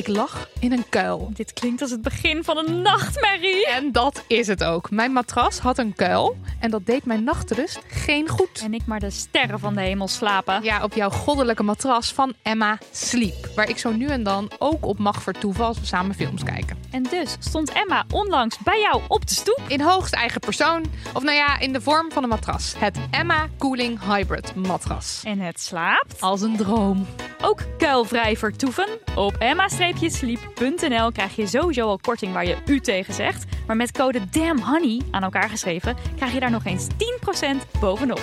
Ik lag in een kuil. Dit klinkt als het begin van een nachtmerrie. En dat is het ook. Mijn matras had een kuil en dat deed mijn nachtrust geen goed. En ik maar de sterren van de hemel slapen. Ja, op jouw goddelijke matras van Emma Sleep. Waar ik zo nu en dan ook op mag vertoeven als we samen films kijken. En dus stond Emma onlangs bij jou op de stoep. In hoogst eigen persoon. Of nou ja, in de vorm van een matras. Het Emma Cooling Hybrid matras. En het slaapt. Als een droom. Ook kuilvrij vertoeven. Op emma-sleep.nl krijg je sowieso al korting waar je u tegen zegt. Maar met code DAMNHONEY aan elkaar geschreven krijg je daar nog eens 10% bovenop.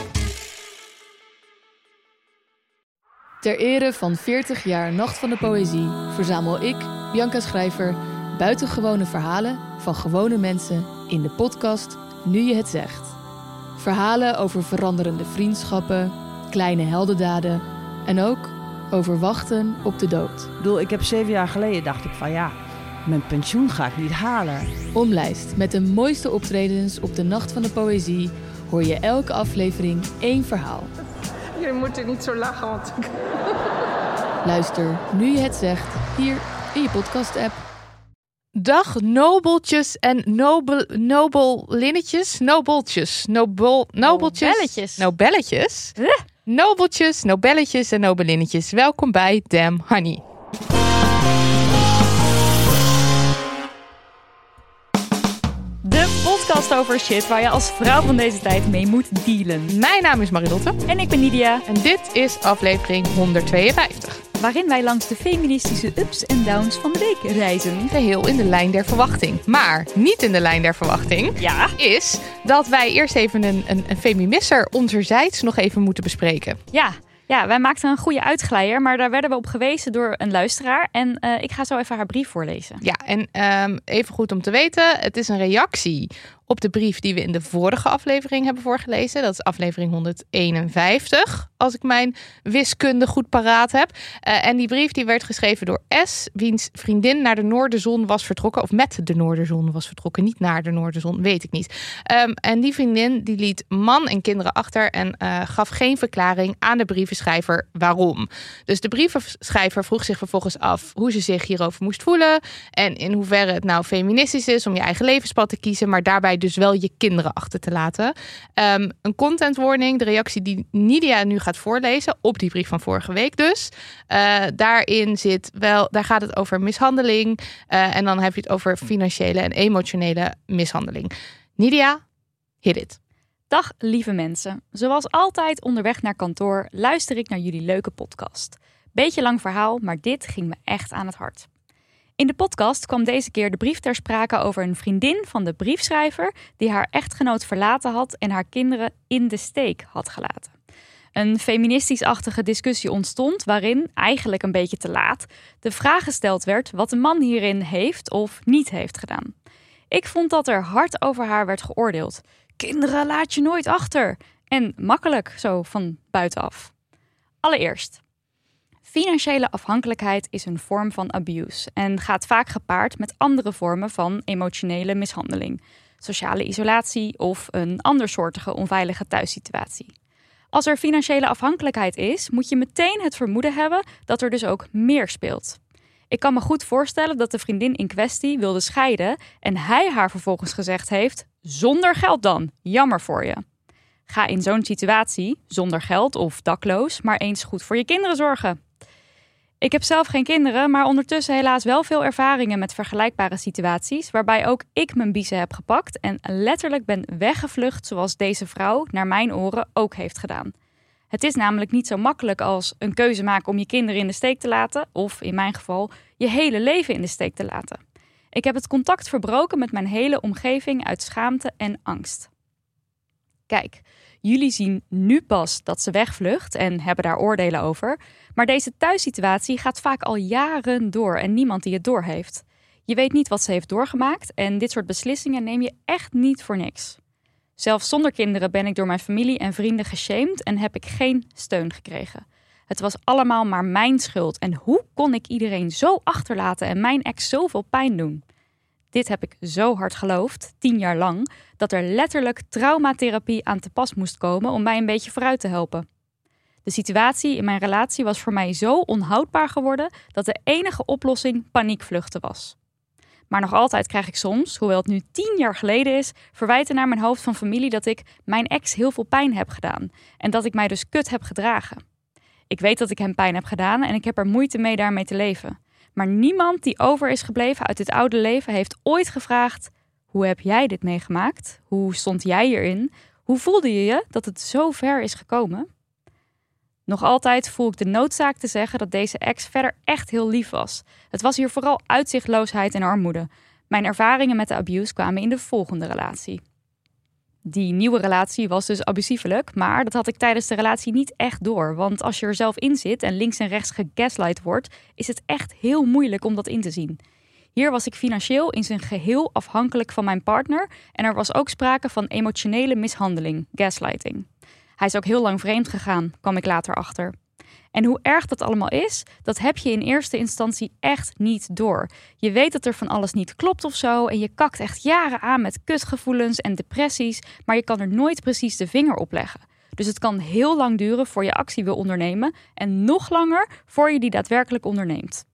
Ter ere van 40 jaar Nacht van de Poëzie verzamel ik, Bianca Schrijver, buitengewone verhalen van gewone mensen in de podcast Nu je het zegt. Verhalen over veranderende vriendschappen, kleine heldendaden en ook over wachten op de dood. Ik bedoel, ik heb zeven jaar geleden dacht ik van ja, mijn pensioen ga ik niet halen. Omlijst met de mooiste optredens op de Nacht van de Poëzie hoor je elke aflevering één verhaal. Je moet er niet zo lachen, want ik Luister nu je het zegt hier in je podcast-app. Dag nobeltjes en nobel, nobelinnetjes. Nobeltjes. Nobel, nobeltjes. Nobelletjes. Nobelletjes. Huh? Nobeltjes, nobelletjes en nobelinnetjes. Welkom bij Damn Honey. De podcast over shit waar je als vrouw van deze tijd mee moet dealen. Mijn naam is Marilotte En ik ben Nidia, en dit is aflevering 152. Waarin wij langs de feministische ups en downs van de week reizen. Geheel in de lijn der verwachting. Maar niet in de lijn der verwachting Ja, is dat wij eerst even een, een, een femimisser onderzijds nog even moeten bespreken. ja. Ja, wij maakten een goede uitglijder, maar daar werden we op gewezen door een luisteraar. En eh, ik ga zo even haar brief voorlezen. Ja, en ehm, even goed om te weten, het is een reactie op de brief die we in de vorige aflevering hebben voorgelezen. Dat is aflevering 151, als ik mijn wiskunde goed paraat heb. Eh, en die brief die werd geschreven door S, wiens vriendin naar de Noorderzon was vertrokken. Of met de Noorderzon was vertrokken, niet naar de Noorderzon, weet ik niet. Ehm, en die vriendin die liet man en kinderen achter en eh, gaf geen verklaring aan de brievenschrijver waarom. Dus de brievenschrijver vroeg zich vervolgens af hoe ze zich hierover moest voelen. En in hoeverre het nou feministisch is om je eigen levenspad te kiezen, maar daarbij dus wel je kinderen achter te laten. Ehm, een content warning, de reactie die Nidia nu gaat voorlezen op die brief van vorige week dus. Eh, daarin zit wel, daar gaat het over mishandeling. eh, en dan heb je het over financiële en emotionele mishandeling. Nidia, hit it. Dag lieve mensen. Zoals altijd onderweg naar kantoor luister ik naar jullie leuke podcast. Beetje lang verhaal, maar dit ging me echt aan het hart. In de podcast kwam deze keer de brief ter sprake over een vriendin van de briefschrijver die haar echtgenoot verlaten had en haar kinderen in de steek had gelaten. Een feministisch-achtige discussie ontstond waarin, eigenlijk een beetje te laat, de vraag gesteld werd wat de man hierin heeft of niet heeft gedaan. Ik vond dat er hard over haar werd geoordeeld. Kinderen laat je nooit achter. En makkelijk zo van buitenaf. Allereerst. Financiële afhankelijkheid is een vorm van abuse en gaat vaak gepaard met andere vormen van emotionele mishandeling, sociale isolatie of een andersoortige onveilige thuissituatie. Als er financiële afhankelijkheid is, moet je meteen het vermoeden hebben dat er dus ook meer speelt. Ik kan me goed voorstellen dat de vriendin in kwestie wilde scheiden en hij haar vervolgens gezegd heeft: zonder geld dan, jammer voor je. Ga in zo'n situatie, zonder geld of dakloos, maar eens goed voor je kinderen zorgen. Ik heb zelf geen kinderen, maar ondertussen helaas wel veel ervaringen met vergelijkbare situaties, waarbij ook ik mijn biezen heb gepakt en letterlijk ben weggevlucht zoals deze vrouw, naar mijn oren, ook heeft gedaan. Het is namelijk niet zo makkelijk als een keuze maken om je kinderen in de steek te laten, of in mijn geval je hele leven in de steek te laten. Ik heb het contact verbroken met mijn hele omgeving uit schaamte en angst. Kijk, jullie zien nu pas dat ze wegvlucht en hebben daar oordelen over, maar deze thuissituatie gaat vaak al jaren door en niemand die het doorheeft. Je weet niet wat ze heeft doorgemaakt en dit soort beslissingen neem je echt niet voor niks. Zelfs zonder kinderen ben ik door mijn familie en vrienden geshamed en heb ik geen steun gekregen. Het was allemaal maar mijn schuld en hoe kon ik iedereen zo achterlaten en mijn ex zoveel pijn doen? Dit heb ik zo hard geloofd, tien jaar lang, dat er letterlijk traumatherapie aan te pas moest komen om mij een beetje vooruit te helpen. De situatie in mijn relatie was voor mij zo onhoudbaar geworden dat de enige oplossing paniekvluchten was. Maar nog altijd krijg ik soms, hoewel het nu tien jaar geleden is, verwijten naar mijn hoofd van familie dat ik mijn ex heel veel pijn heb gedaan en dat ik mij dus kut heb gedragen. Ik weet dat ik hem pijn heb gedaan en ik heb er moeite mee daarmee te leven. Maar niemand die over is gebleven uit dit oude leven heeft ooit gevraagd: hoe heb jij dit meegemaakt? Hoe stond jij hierin? Hoe voelde je je dat het zo ver is gekomen? Nog altijd voel ik de noodzaak te zeggen dat deze ex verder echt heel lief was. Het was hier vooral uitzichtloosheid en armoede. Mijn ervaringen met de abuse kwamen in de volgende relatie. Die nieuwe relatie was dus abusievelijk, maar dat had ik tijdens de relatie niet echt door. Want als je er zelf in zit en links en rechts gegaslight wordt, is het echt heel moeilijk om dat in te zien. Hier was ik financieel in zijn geheel afhankelijk van mijn partner en er was ook sprake van emotionele mishandeling, gaslighting. Hij is ook heel lang vreemd gegaan, kwam ik later achter. En hoe erg dat allemaal is, dat heb je in eerste instantie echt niet door. Je weet dat er van alles niet klopt of zo en je kakt echt jaren aan met kutgevoelens en depressies, maar je kan er nooit precies de vinger op leggen. Dus het kan heel lang duren voor je actie wil ondernemen en nog langer voor je die daadwerkelijk onderneemt.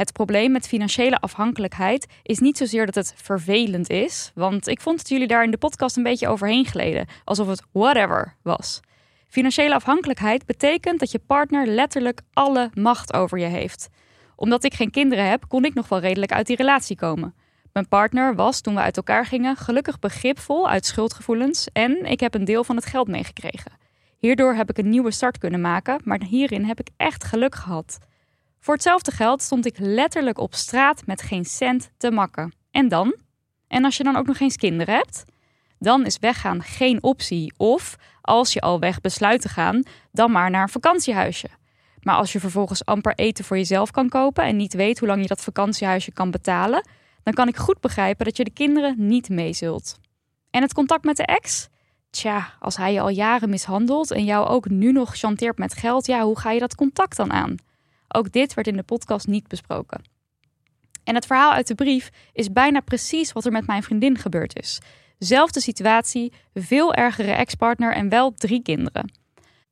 Het probleem met financiële afhankelijkheid is niet zozeer dat het vervelend is, want ik vond dat jullie daar in de podcast een beetje overheen gleden, alsof het whatever was. Financiële afhankelijkheid betekent dat je partner letterlijk alle macht over je heeft. Omdat ik geen kinderen heb, kon ik nog wel redelijk uit die relatie komen. Mijn partner was, toen we uit elkaar gingen, gelukkig begripvol uit schuldgevoelens en ik heb een deel van het geld meegekregen. Hierdoor heb ik een nieuwe start kunnen maken, maar hierin heb ik echt geluk gehad. Voor hetzelfde geld stond ik letterlijk op straat met geen cent te makken. En dan? En als je dan ook nog eens kinderen hebt? Dan is weggaan geen optie. Of als je al weg besluit te gaan, dan maar naar een vakantiehuisje. Maar als je vervolgens amper eten voor jezelf kan kopen en niet weet hoe lang je dat vakantiehuisje kan betalen, dan kan ik goed begrijpen dat je de kinderen niet mee zult. En het contact met de ex? Tja, als hij je al jaren mishandelt en jou ook nu nog chanteert met geld, ja, hoe ga je dat contact dan aan? Ook dit werd in de podcast niet besproken. En het verhaal uit de brief is bijna precies wat er met mijn vriendin gebeurd is. Zelfde situatie, veel ergere ex-partner en wel drie kinderen.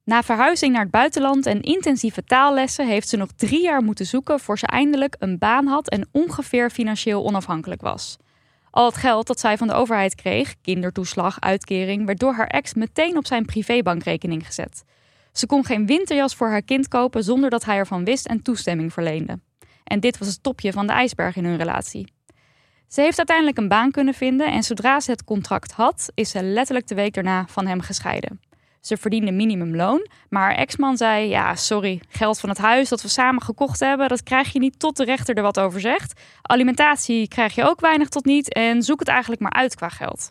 Na verhuizing naar het buitenland en intensieve taallessen heeft ze nog drie jaar moeten zoeken voor ze eindelijk een baan had en ongeveer financieel onafhankelijk was. Al het geld dat zij van de overheid kreeg, kindertoeslag, uitkering, werd door haar ex meteen op zijn privébankrekening gezet. Ze kon geen winterjas voor haar kind kopen zonder dat hij ervan wist en toestemming verleende. En dit was het topje van de ijsberg in hun relatie. Ze heeft uiteindelijk een baan kunnen vinden en zodra ze het contract had, is ze letterlijk de week daarna van hem gescheiden. Ze verdiende minimumloon, maar haar ex-man zei: Ja, sorry, geld van het huis dat we samen gekocht hebben, dat krijg je niet tot de rechter er wat over zegt. Alimentatie krijg je ook weinig tot niet en zoek het eigenlijk maar uit qua geld.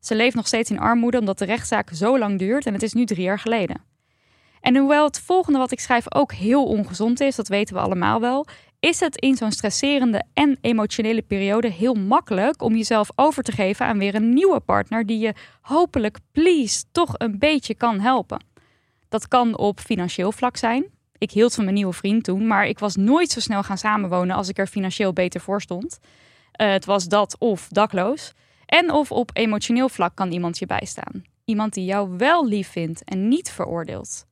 Ze leeft nog steeds in armoede omdat de rechtszaak zo lang duurt en het is nu drie jaar geleden. En hoewel het volgende wat ik schrijf ook heel ongezond is, dat weten we allemaal wel, is het in zo'n stresserende en emotionele periode heel makkelijk om jezelf over te geven aan weer een nieuwe partner die je hopelijk, please, toch een beetje kan helpen. Dat kan op financieel vlak zijn. Ik hield van mijn nieuwe vriend toen, maar ik was nooit zo snel gaan samenwonen als ik er financieel beter voor stond. Uh, het was dat of dakloos. En of op emotioneel vlak kan iemand je bijstaan. Iemand die jou wel lief vindt en niet veroordeelt.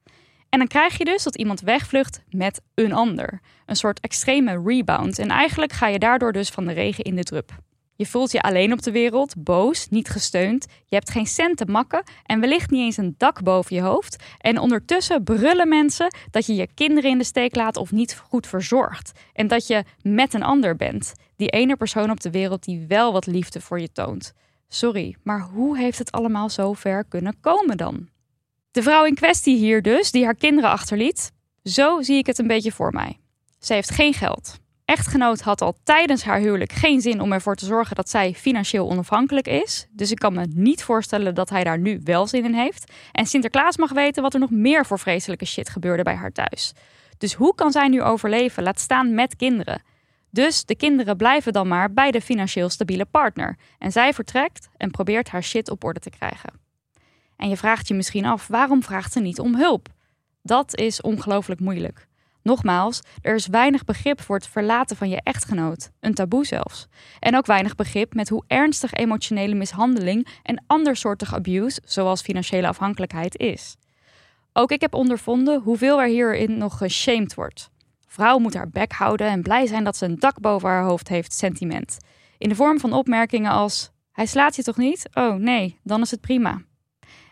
En dan krijg je dus dat iemand wegvlucht met een ander. Een soort extreme rebound. En eigenlijk ga je daardoor dus van de regen in de drup. Je voelt je alleen op de wereld, boos, niet gesteund. Je hebt geen cent te makken en wellicht niet eens een dak boven je hoofd. En ondertussen brullen mensen dat je je kinderen in de steek laat of niet goed verzorgt. En dat je met een ander bent. Die ene persoon op de wereld die wel wat liefde voor je toont. Sorry, maar hoe heeft het allemaal zo ver kunnen komen dan? De vrouw in kwestie hier dus, die haar kinderen achterliet, zo zie ik het een beetje voor mij. Ze heeft geen geld. Echtgenoot had al tijdens haar huwelijk geen zin om ervoor te zorgen dat zij financieel onafhankelijk is. Dus ik kan me niet voorstellen dat hij daar nu wel zin in heeft. En Sinterklaas mag weten wat er nog meer voor vreselijke shit gebeurde bij haar thuis. Dus hoe kan zij nu overleven? Laat staan met kinderen. Dus de kinderen blijven dan maar bij de financieel stabiele partner. En zij vertrekt en probeert haar shit op orde te krijgen. En je vraagt je misschien af, waarom vraagt ze niet om hulp? Dat is ongelooflijk moeilijk. Nogmaals, er is weinig begrip voor het verlaten van je echtgenoot, een taboe zelfs. En ook weinig begrip met hoe ernstig emotionele mishandeling en andersoortig abuse, zoals financiële afhankelijkheid, is. Ook ik heb ondervonden hoeveel er hierin nog geshamed wordt. Vrouw moet haar bek houden en blij zijn dat ze een dak boven haar hoofd heeft, sentiment. In de vorm van opmerkingen als: Hij slaat je toch niet? Oh nee, dan is het prima.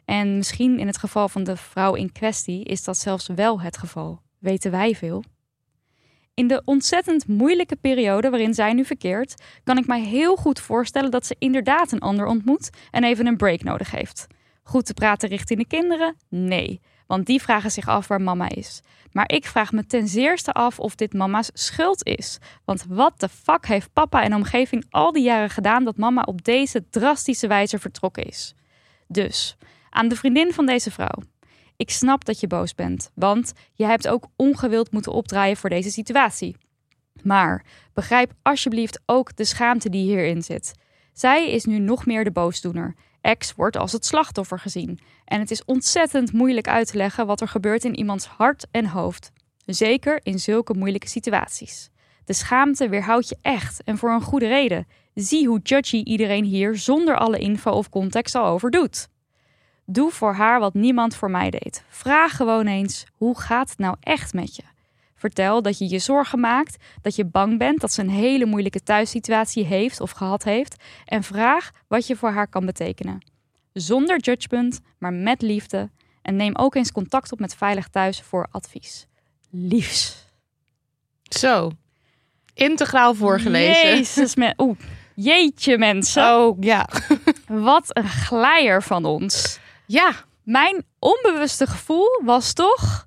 En misschien in het geval van de vrouw in kwestie is dat zelfs wel het geval. Weten wij veel? In de ontzettend moeilijke periode waarin zij nu verkeert, kan ik mij heel goed voorstellen dat ze inderdaad een ander ontmoet en even een break nodig heeft. Goed te praten richting de kinderen? Nee, want die vragen zich af waar mama is. Maar ik vraag me ten zeerste af of dit mama's schuld is. Want wat de fuck heeft papa en omgeving al die jaren gedaan dat mama op deze drastische wijze vertrokken is? Dus, aan de vriendin van deze vrouw. Ik snap dat je boos bent, want je hebt ook ongewild moeten opdraaien voor deze situatie. Maar begrijp alsjeblieft ook de schaamte die hierin zit. Zij is nu nog meer de boosdoener. Ex wordt als het slachtoffer gezien. En het is ontzettend moeilijk uit te leggen wat er gebeurt in iemands hart en hoofd. Zeker in zulke moeilijke situaties. De schaamte weerhoudt je echt en voor een goede reden. Zie hoe judgy iedereen hier zonder alle info of context al over doet. Doe voor haar wat niemand voor mij deed. Vraag gewoon eens: hoe gaat het nou echt met je? Vertel dat je je zorgen maakt, dat je bang bent dat ze een hele moeilijke thuissituatie heeft of gehad heeft en vraag wat je voor haar kan betekenen. Zonder judgment, maar met liefde en neem ook eens contact op met Veilig Thuis voor advies. Liefs. Zo. Integraal voorgelezen. Jezus, me Oeh, jeetje mensen. Oh, ja. Wat een glijer van ons. Ja. Mijn onbewuste gevoel was toch...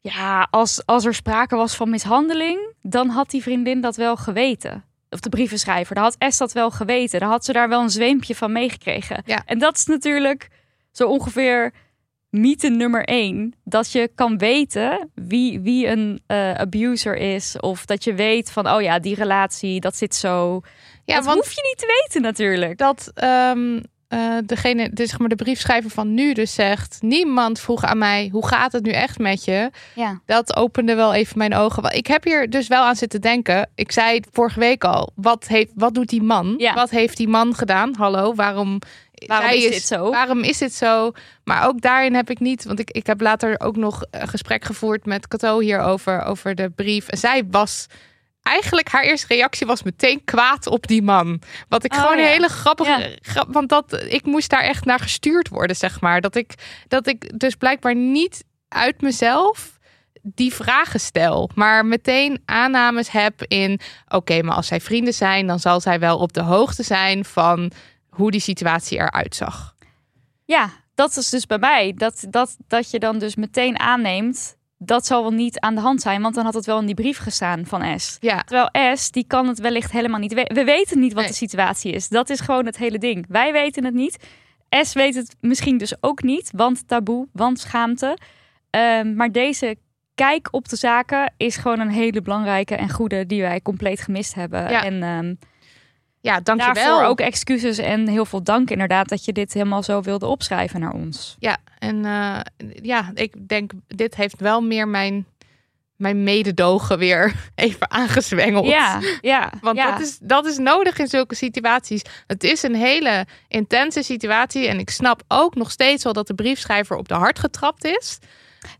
Ja, als, als er sprake was van mishandeling, dan had die vriendin dat wel geweten. Of de brievenschrijver, dan had S dat wel geweten. Dan had ze daar wel een zweempje van meegekregen. Ja. En dat is natuurlijk zo ongeveer mythe nummer één. Dat je kan weten wie, wie een eh, abuser is. Of dat je weet van, oh ja, die relatie, dat zit zo. Ja, dat want hoef je niet te weten natuurlijk. dat ehm, eh, degene, dus zeg maar de briefschrijver van nu dus zegt... niemand vroeg aan mij, hoe gaat het nu echt met je? Ja. Dat opende wel even mijn ogen. Ik heb hier dus wel aan zitten denken. Ik zei vorige week al, wat, heeft, wat doet die man? Ja. Wat heeft die man gedaan? Hallo, waarom... Waarom zij is dit zo? Waarom is dit zo? Maar ook daarin heb ik niet... Want ik, ik heb later ook nog een gesprek gevoerd met Cato hierover, over de brief. En zij was... Eigenlijk haar eerste reactie was meteen kwaad op die man. Wat ik Oh, gewoon een hele grappige... Ja. grap- want dat, ik moest daar echt naar gestuurd worden, zeg maar. Dat ik, dat ik dus blijkbaar niet uit mezelf die vragen stel. Maar meteen aannames heb in... Oké, maar als zij vrienden zijn... dan zal zij wel op de hoogte zijn van hoe die situatie eruit zag. Ja, dat is dus bij mij. Dat, dat, dat je dan dus meteen aanneemt, dat zal wel niet aan de hand zijn. Want dan had het wel in die brief gestaan van S. Ja, Terwijl S, die kan het wellicht helemaal niet weten. We weten niet wat Nee. de situatie is. Dat is gewoon het hele ding. Wij weten het niet. S weet het misschien dus ook niet, want taboe, want schaamte. Ehm, maar deze kijk op de zaken is gewoon een hele belangrijke en goede die wij compleet gemist hebben. Ja. En ehm, ja dankjewel. daarvoor ook excuses en heel veel dank inderdaad dat je dit helemaal zo wilde opschrijven naar ons. Ja, en eh, ja, ik denk, dit heeft wel meer mijn, mijn mededogen weer even aangezwengeld. Ja, ja. Want ja. dat, is, dat is nodig in zulke situaties. Het is een hele intense situatie. En ik snap ook nog steeds wel dat de briefschrijver op de hart getrapt is.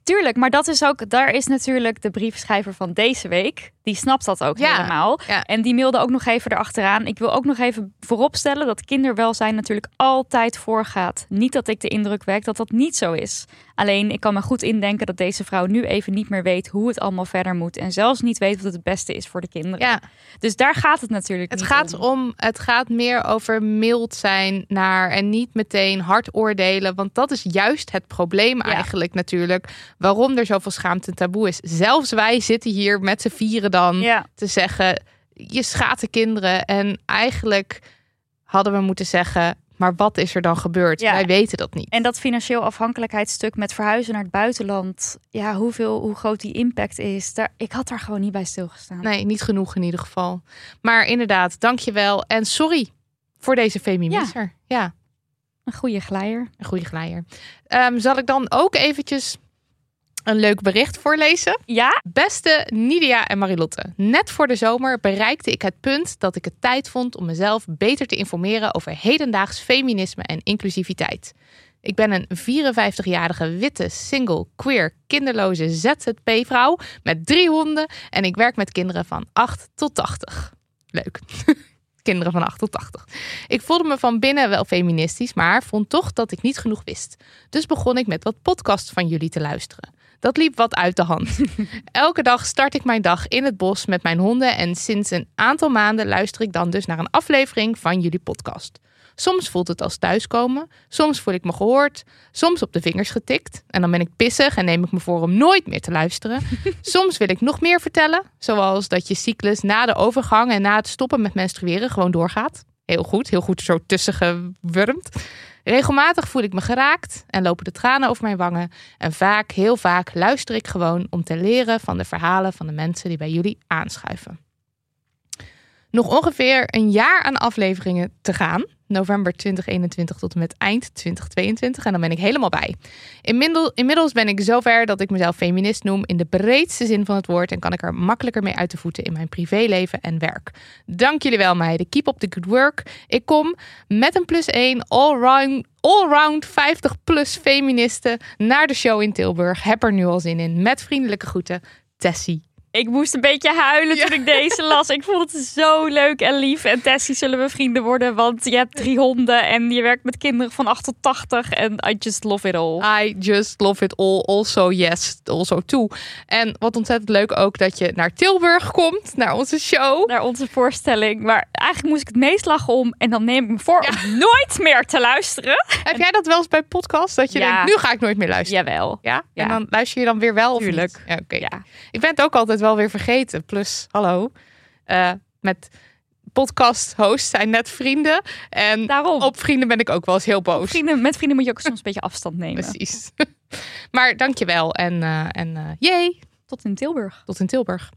Tuurlijk, maar dat is ook, daar is natuurlijk de briefschrijver van deze week. Die snapt dat ook Ja, helemaal. ja. En die mailde ook nog even erachteraan. Ik wil ook nog even vooropstellen dat kinderwelzijn natuurlijk altijd voorgaat. Niet dat ik de indruk wek dat dat niet zo is. Alleen ik kan me goed indenken dat deze vrouw nu even niet meer weet hoe het allemaal verder moet. En zelfs niet weet wat het beste is voor de kinderen. Ja, Dus daar gaat het natuurlijk het niet gaat om. om, het gaat meer over mild zijn naar en niet meteen hard oordelen. Want dat is juist het probleem eigenlijk natuurlijk. Waarom er zoveel schaamte en taboe is. Zelfs wij zitten hier met z'n vieren dan Ja, te zeggen, je schaadt de kinderen. En eigenlijk hadden we moeten zeggen, maar wat is er dan gebeurd? Ja. Wij weten dat niet. En dat financieel afhankelijkheidsstuk met verhuizen naar het buitenland. Ja, hoeveel, hoe groot die impact is. Daar, ik had daar gewoon niet bij stilgestaan. Nee, niet genoeg in ieder geval. Maar inderdaad, dankjewel. En sorry voor deze feminisser. Ja, Een goede glijer. een goede glijer. Ehm, zal ik dan ook eventjes een leuk bericht voorlezen? Ja? Beste Nidia en Marilotte, net voor de zomer bereikte ik het punt dat ik het tijd vond om mezelf beter te informeren over hedendaags feminisme en inclusiviteit. Ik ben een 54-jarige witte, single, queer, kinderloze ZZP-vrouw met drie honden en ik werk met kinderen van 8 tot 80. Leuk. kinderen van 8 tot 80. Ik voelde me van binnen wel feministisch, maar vond toch dat ik niet genoeg wist. Dus begon ik met wat podcasts van jullie te luisteren. Dat liep wat uit de hand. Elke dag start ik mijn dag in het bos met mijn honden en sinds een aantal maanden luister ik dan dus naar een aflevering van jullie podcast. Soms voelt het als thuiskomen, soms voel ik me gehoord, soms op de vingers getikt en dan ben ik pissig en neem ik me voor om nooit meer te luisteren. soms wil ik nog meer vertellen, zoals dat je cyclus na de overgang en na het stoppen met menstrueren gewoon doorgaat. Heel goed, heel goed zo tussen gewurmd. Regelmatig voel ik me geraakt en lopen de tranen over mijn wangen. En vaak, heel vaak, luister ik gewoon om te leren van de verhalen van de mensen die bij jullie aanschuiven. Nog ongeveer een jaar aan afleveringen te gaan. November 2021 tot en met eind 2022. En dan ben ik helemaal bij. Inmiddels, ben ik zover dat ik mezelf feminist noem in de breedste zin van het woord. En kan ik er makkelijker mee uit de voeten in mijn privéleven en werk. Dank jullie wel, meiden. Keep up the good work. Ik kom met een plus 1 all-round allround 50 plus feministen naar de show in Tilburg. Heb er nu al zin in. Met vriendelijke groeten, Tessie. Ik moest een beetje huilen toen ik deze las. Ik vond het zo leuk en lief. En Tessie zullen we vrienden worden, want je hebt drie honden en je werkt met kinderen van 8 tot 80. En I just love it all. I just love it all. Also yes, also too. En wat ontzettend leuk ook dat je naar Tilburg komt, naar onze show. Naar onze voorstelling. Maar eigenlijk moest ik het meest lachen om. En dan neem ik me voor om nooit meer te luisteren. Heb jij dat wel eens bij podcast? Dat je Ja. denkt, nu ga ik nooit meer luisteren. Jawel. Ja? Ja. En dan luister je dan weer wel of Tuurlijk. oké. Ja. Ik ben het ook altijd wel weer vergeten. Plus, hallo, eh, met podcast hosts zijn net vrienden. En Daarom. op vrienden ben ik ook wel eens heel boos. Vrienden, met vrienden moet je ook soms een beetje afstand nemen. Precies. maar dankjewel en, eh en eh yay, Tot in Tilburg. tot in Tilburg.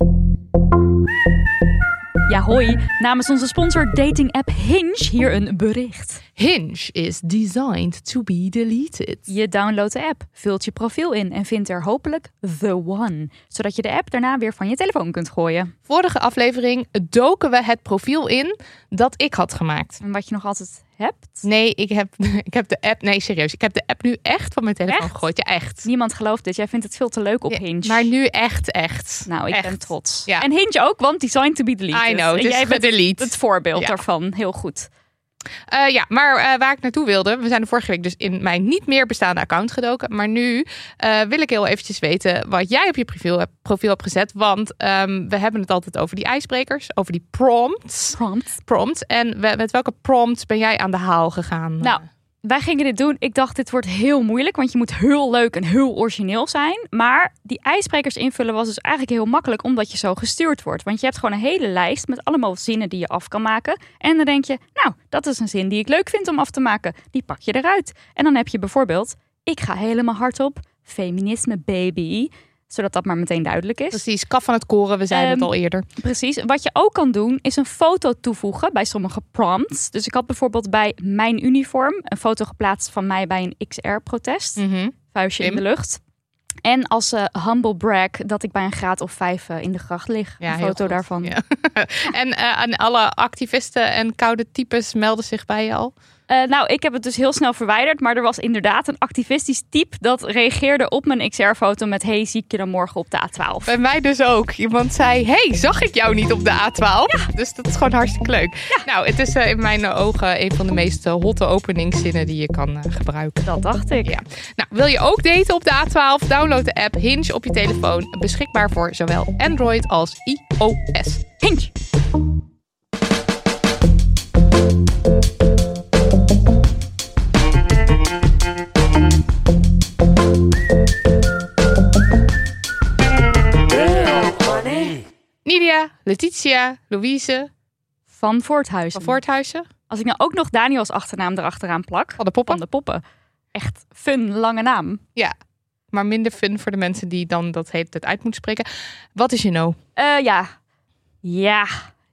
Ja, hoi. Namens onze sponsor dating app Hinge hier een bericht. Hinge is designed to be deleted. Je downloadt de app, vult je profiel in en vindt er hopelijk the one. Zodat je de app daarna weer van je telefoon kunt gooien. Vorige aflevering doken we het profiel in dat ik had gemaakt. En wat je nog altijd hebt. Nee, ik heb, ik heb de app. Nee, serieus. Ik heb de app nu echt van mijn telefoon Echt? gegooid. Ja, echt. Niemand gelooft dit. Jij vindt het veel te leuk op Ja, Hinge. Maar nu echt, echt. Nou, ik echt. ben trots. Ja. En Hinge ook, want designed to be deleted. I know, En is jij bent het voorbeeld daarvan. Heel goed. Eh, ja, maar eh, waar ik naartoe wilde, we zijn de vorige week dus in mijn niet meer bestaande account gedoken. Maar nu eh, wil ik heel eventjes weten wat jij op je profiel, hebt- profiel hebt gezet. Want ehm, we hebben het altijd over die ijsbrekers, over die prompts. Prompt. prompts. En we- met welke prompts ben jij aan de haal gegaan? Nou, wij gingen dit doen. Ik dacht, dit wordt heel moeilijk, want je moet heel leuk en heel origineel zijn. Maar die ijsbrekers invullen was dus eigenlijk heel makkelijk, omdat je zo gestuurd wordt. Want je hebt gewoon een hele lijst met allemaal zinnen die je af kan maken. En dan denk je, nou, dat is een zin die ik leuk vind om af te maken. Die pak je eruit. En dan heb je bijvoorbeeld, ik ga helemaal hardop, feminisme baby. Zodat dat maar meteen duidelijk is. Precies, kaf van het koren, we zeiden Ehm, het al eerder. Precies. Wat je ook kan doen, is een foto toevoegen bij sommige prompts. Dus ik had bijvoorbeeld bij mijn uniform een foto geplaatst van mij bij een XR-protest. Mhm. Vuistje in de lucht. En als eh, humble brag dat ik bij een graad of vijf eh, in de gracht lig. Ja, een foto daarvan. Ja. en eh, aan alle activisten en koude types melden zich bij je al. Eh, nou, ik heb het dus heel snel verwijderd. Maar er was inderdaad een activistisch type dat reageerde op mijn XR-foto met... Hey, zie ik je dan morgen op de A12? Bij mij dus ook. Iemand zei, hey, zag ik jou niet op de A12? Dus dat is gewoon hartstikke leuk. Nou, het is eh, in mijn ogen een van de meest eh, hotte openingszinnen die je kan gebruiken. Dat dacht ik. Ja. Nou, wil je ook daten op de A12? Download de app Hinge op je telefoon. Beschikbaar voor zowel Android als iOS. Hinge. Nidia, Letitia, Louise Van Voorthuizen. van Voorthuizen. Als ik nou ook nog Daniels achternaam erachteraan plak. Van de poppen. Van de poppen. Echt fun, lange naam. Ja, maar minder fun voor de mensen die dan dat hele tijd uit moeten spreken. Wat is je no? Eh, ja. Ja.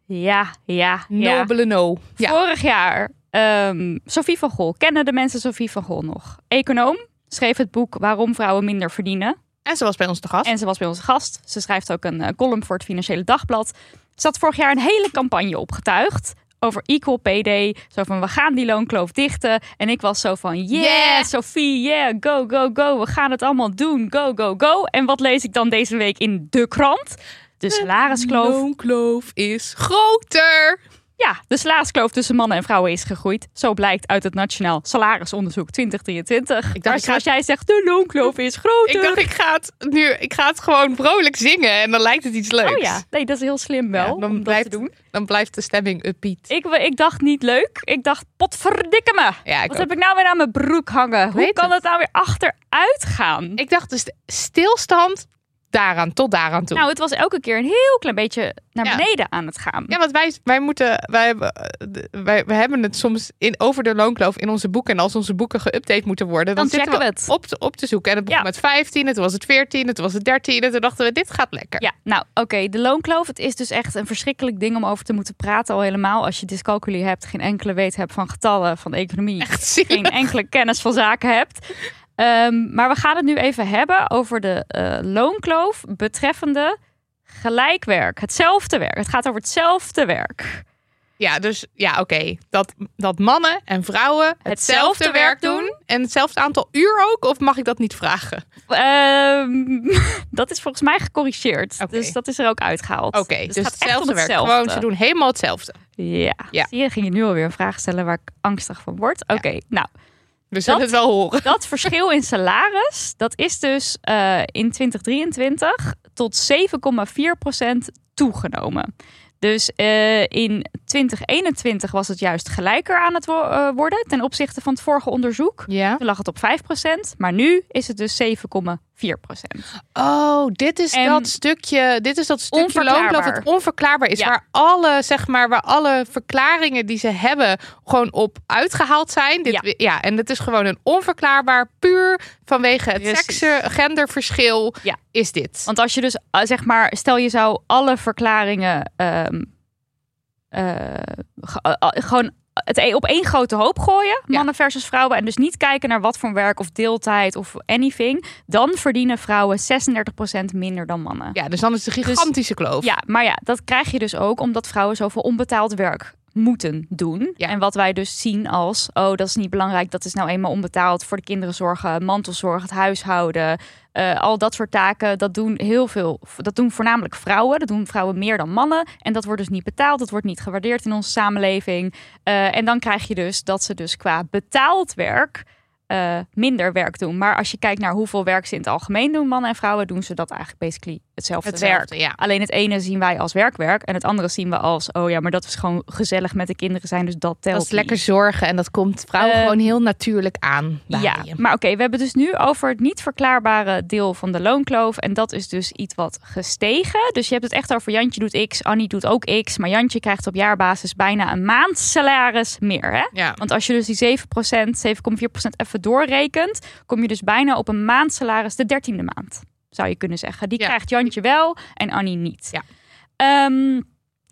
Ja. Ja. ja. Nobele no. Ja. Vorig jaar, ehm Sophie van Gol. Kennen de mensen Sophie van Gol nog? Econoom. Schreef het boek Waarom vrouwen minder verdienen. En ze was bij ons te gast. En ze was bij onze gast. Ze schrijft ook een eh, column voor het Financiële Dagblad. Ze had vorig jaar een hele campagne opgetuigd. over Equal Pay Day. Zo van, we gaan die loonkloof dichten. En ik was zo van, yeah, Yeah. Sophie, yeah, go, go, go. We gaan het allemaal doen, go, go, go. En wat lees ik dan deze week in de krant? De salariskloof. loonkloof is groter. Ja, de salariskloof tussen mannen en vrouwen is gegroeid. Zo blijkt uit het Nationaal Salarisonderzoek 2023. dacht, Maar ik ga- zoals jij zegt, de loonkloof is groter. Ik dacht, ik ga het nu, ik ga het gewoon vrolijk zingen en dan lijkt het iets leuks. Oh ja, nee, dat is heel slim wel Ja, om dan, dat blijft, te doen. dan blijft de stemming upbeat. Ik, ik dacht niet leuk. Ik dacht, potverdikke me. Ja, ik Wat ook. heb ik nou weer aan mijn broek hangen? Hoe weet kan het. het nou weer achteruit gaan? Ik dacht dus stilstand daaraan, tot daaraan toe. Nou, het was elke keer een heel klein beetje naar Ja. beneden aan het gaan. ja, want wij, wij moeten, wij hebben, de- wij, wij hebben het soms in, over de loonkloof in onze boeken. En als onze boeken geüpdate moeten worden, dan, Dan zitten we het. Op, te, op te zoeken. En het begon Ja. met 15, het was het 14, het was het 13. En toen dachten we, dit gaat lekker. Ja, nou oké, de loonkloof. Het is dus echt een verschrikkelijk ding om over te moeten praten. Al helemaal als je dyscalculie hebt, geen enkele weet hebt van getallen, van economie. Echt zielig. geen enkele kennis van zaken hebt. Ehm, maar we gaan het nu even hebben over de eh, loonkloof betreffende gelijkwerk. Hetzelfde werk. Het gaat over hetzelfde werk. Ja, dus ja, oké. Dat, dat mannen en vrouwen hetzelfde, Hetzelfde werk doen. doen. En hetzelfde aantal uur ook? Of mag ik dat niet vragen? Ehm, dat is volgens mij gecorrigeerd. Dus dat is er ook uitgehaald. Oké, dus, het gaat echt hetzelfde werk. Gewoon, ze doen helemaal hetzelfde. Ja. Ja. Zie je, ging je nu alweer een vraag stellen waar ik angstig van word. Oké, nou. We zullen Dat- het wel horen. Dat verschil in salaris, dat is dus eh, in 2023 tot 7,4% toegenomen. Dus eh, in 2021 was het juist gelijker aan het wo- eh, worden ten opzichte van het vorige onderzoek. Ja. Toen lag het op 5%, maar nu is het dus 7,4%. Oh, dit is En- dat stukje, dit is dat stukje loonkloof dat onverklaarbaar is. Ja. Waar alle, zeg maar, waar alle verklaringen die ze hebben gewoon op uitgehaald zijn. Dit, Ja. ja. en het is gewoon een onverklaarbaar, puur vanwege het Precies. seksen, genderverschil, Ja. is dit. Want als je dus, eh, zeg maar, stel je zou alle verklaringen ehm, eh, eh, eh, gewoon het e- op één grote hoop gooien, Ja. mannen versus vrouwen, en dus niet kijken naar wat voor werk of deeltijd of anything, dan verdienen vrouwen 36% minder dan mannen. Ja, dus dan is het een gigantische kloof. Ja, maar ja, dat krijg je dus ook omdat vrouwen zoveel onbetaald werk moeten doen. Ja. En wat wij dus zien als, oh, dat is niet belangrijk, dat is nou eenmaal onbetaald voor de kinderen zorgen, mantelzorg, het huishouden, eh, al dat soort taken, dat doen heel veel, dat doen voornamelijk vrouwen, dat doen vrouwen meer dan mannen. En dat wordt dus niet betaald, dat wordt niet gewaardeerd in onze samenleving. Eh, en dan krijg je dus dat ze dus qua betaald werk eh, minder werk doen. Maar als je kijkt naar hoeveel werk ze in het algemeen doen, mannen en vrouwen, doen ze dat eigenlijk basically hetzelfde, werk. Hetzelfde, ja. Alleen het ene zien wij als werkwerk en het andere zien we als, oh ja, maar dat is gewoon gezellig met de kinderen zijn, dus dat telt Dat is lekker zorgen en dat komt vrouwen Eh, gewoon heel natuurlijk aan. Ja, maar oké, we hebben dus nu over het niet verklaarbare deel van de loonkloof. En dat is dus iets wat gestegen. Dus je hebt het echt over Jantje doet X, Annie doet ook X. Maar Jantje krijgt op jaarbasis bijna een maandsalaris meer. Hè? Ja. Want als je dus die 7%, 7,4% even doorrekent, kom je dus bijna op een maandsalaris de dertiende maand. Zou je kunnen zeggen. Die Ja. krijgt Jantje wel en Annie niet. Ja. Ehm,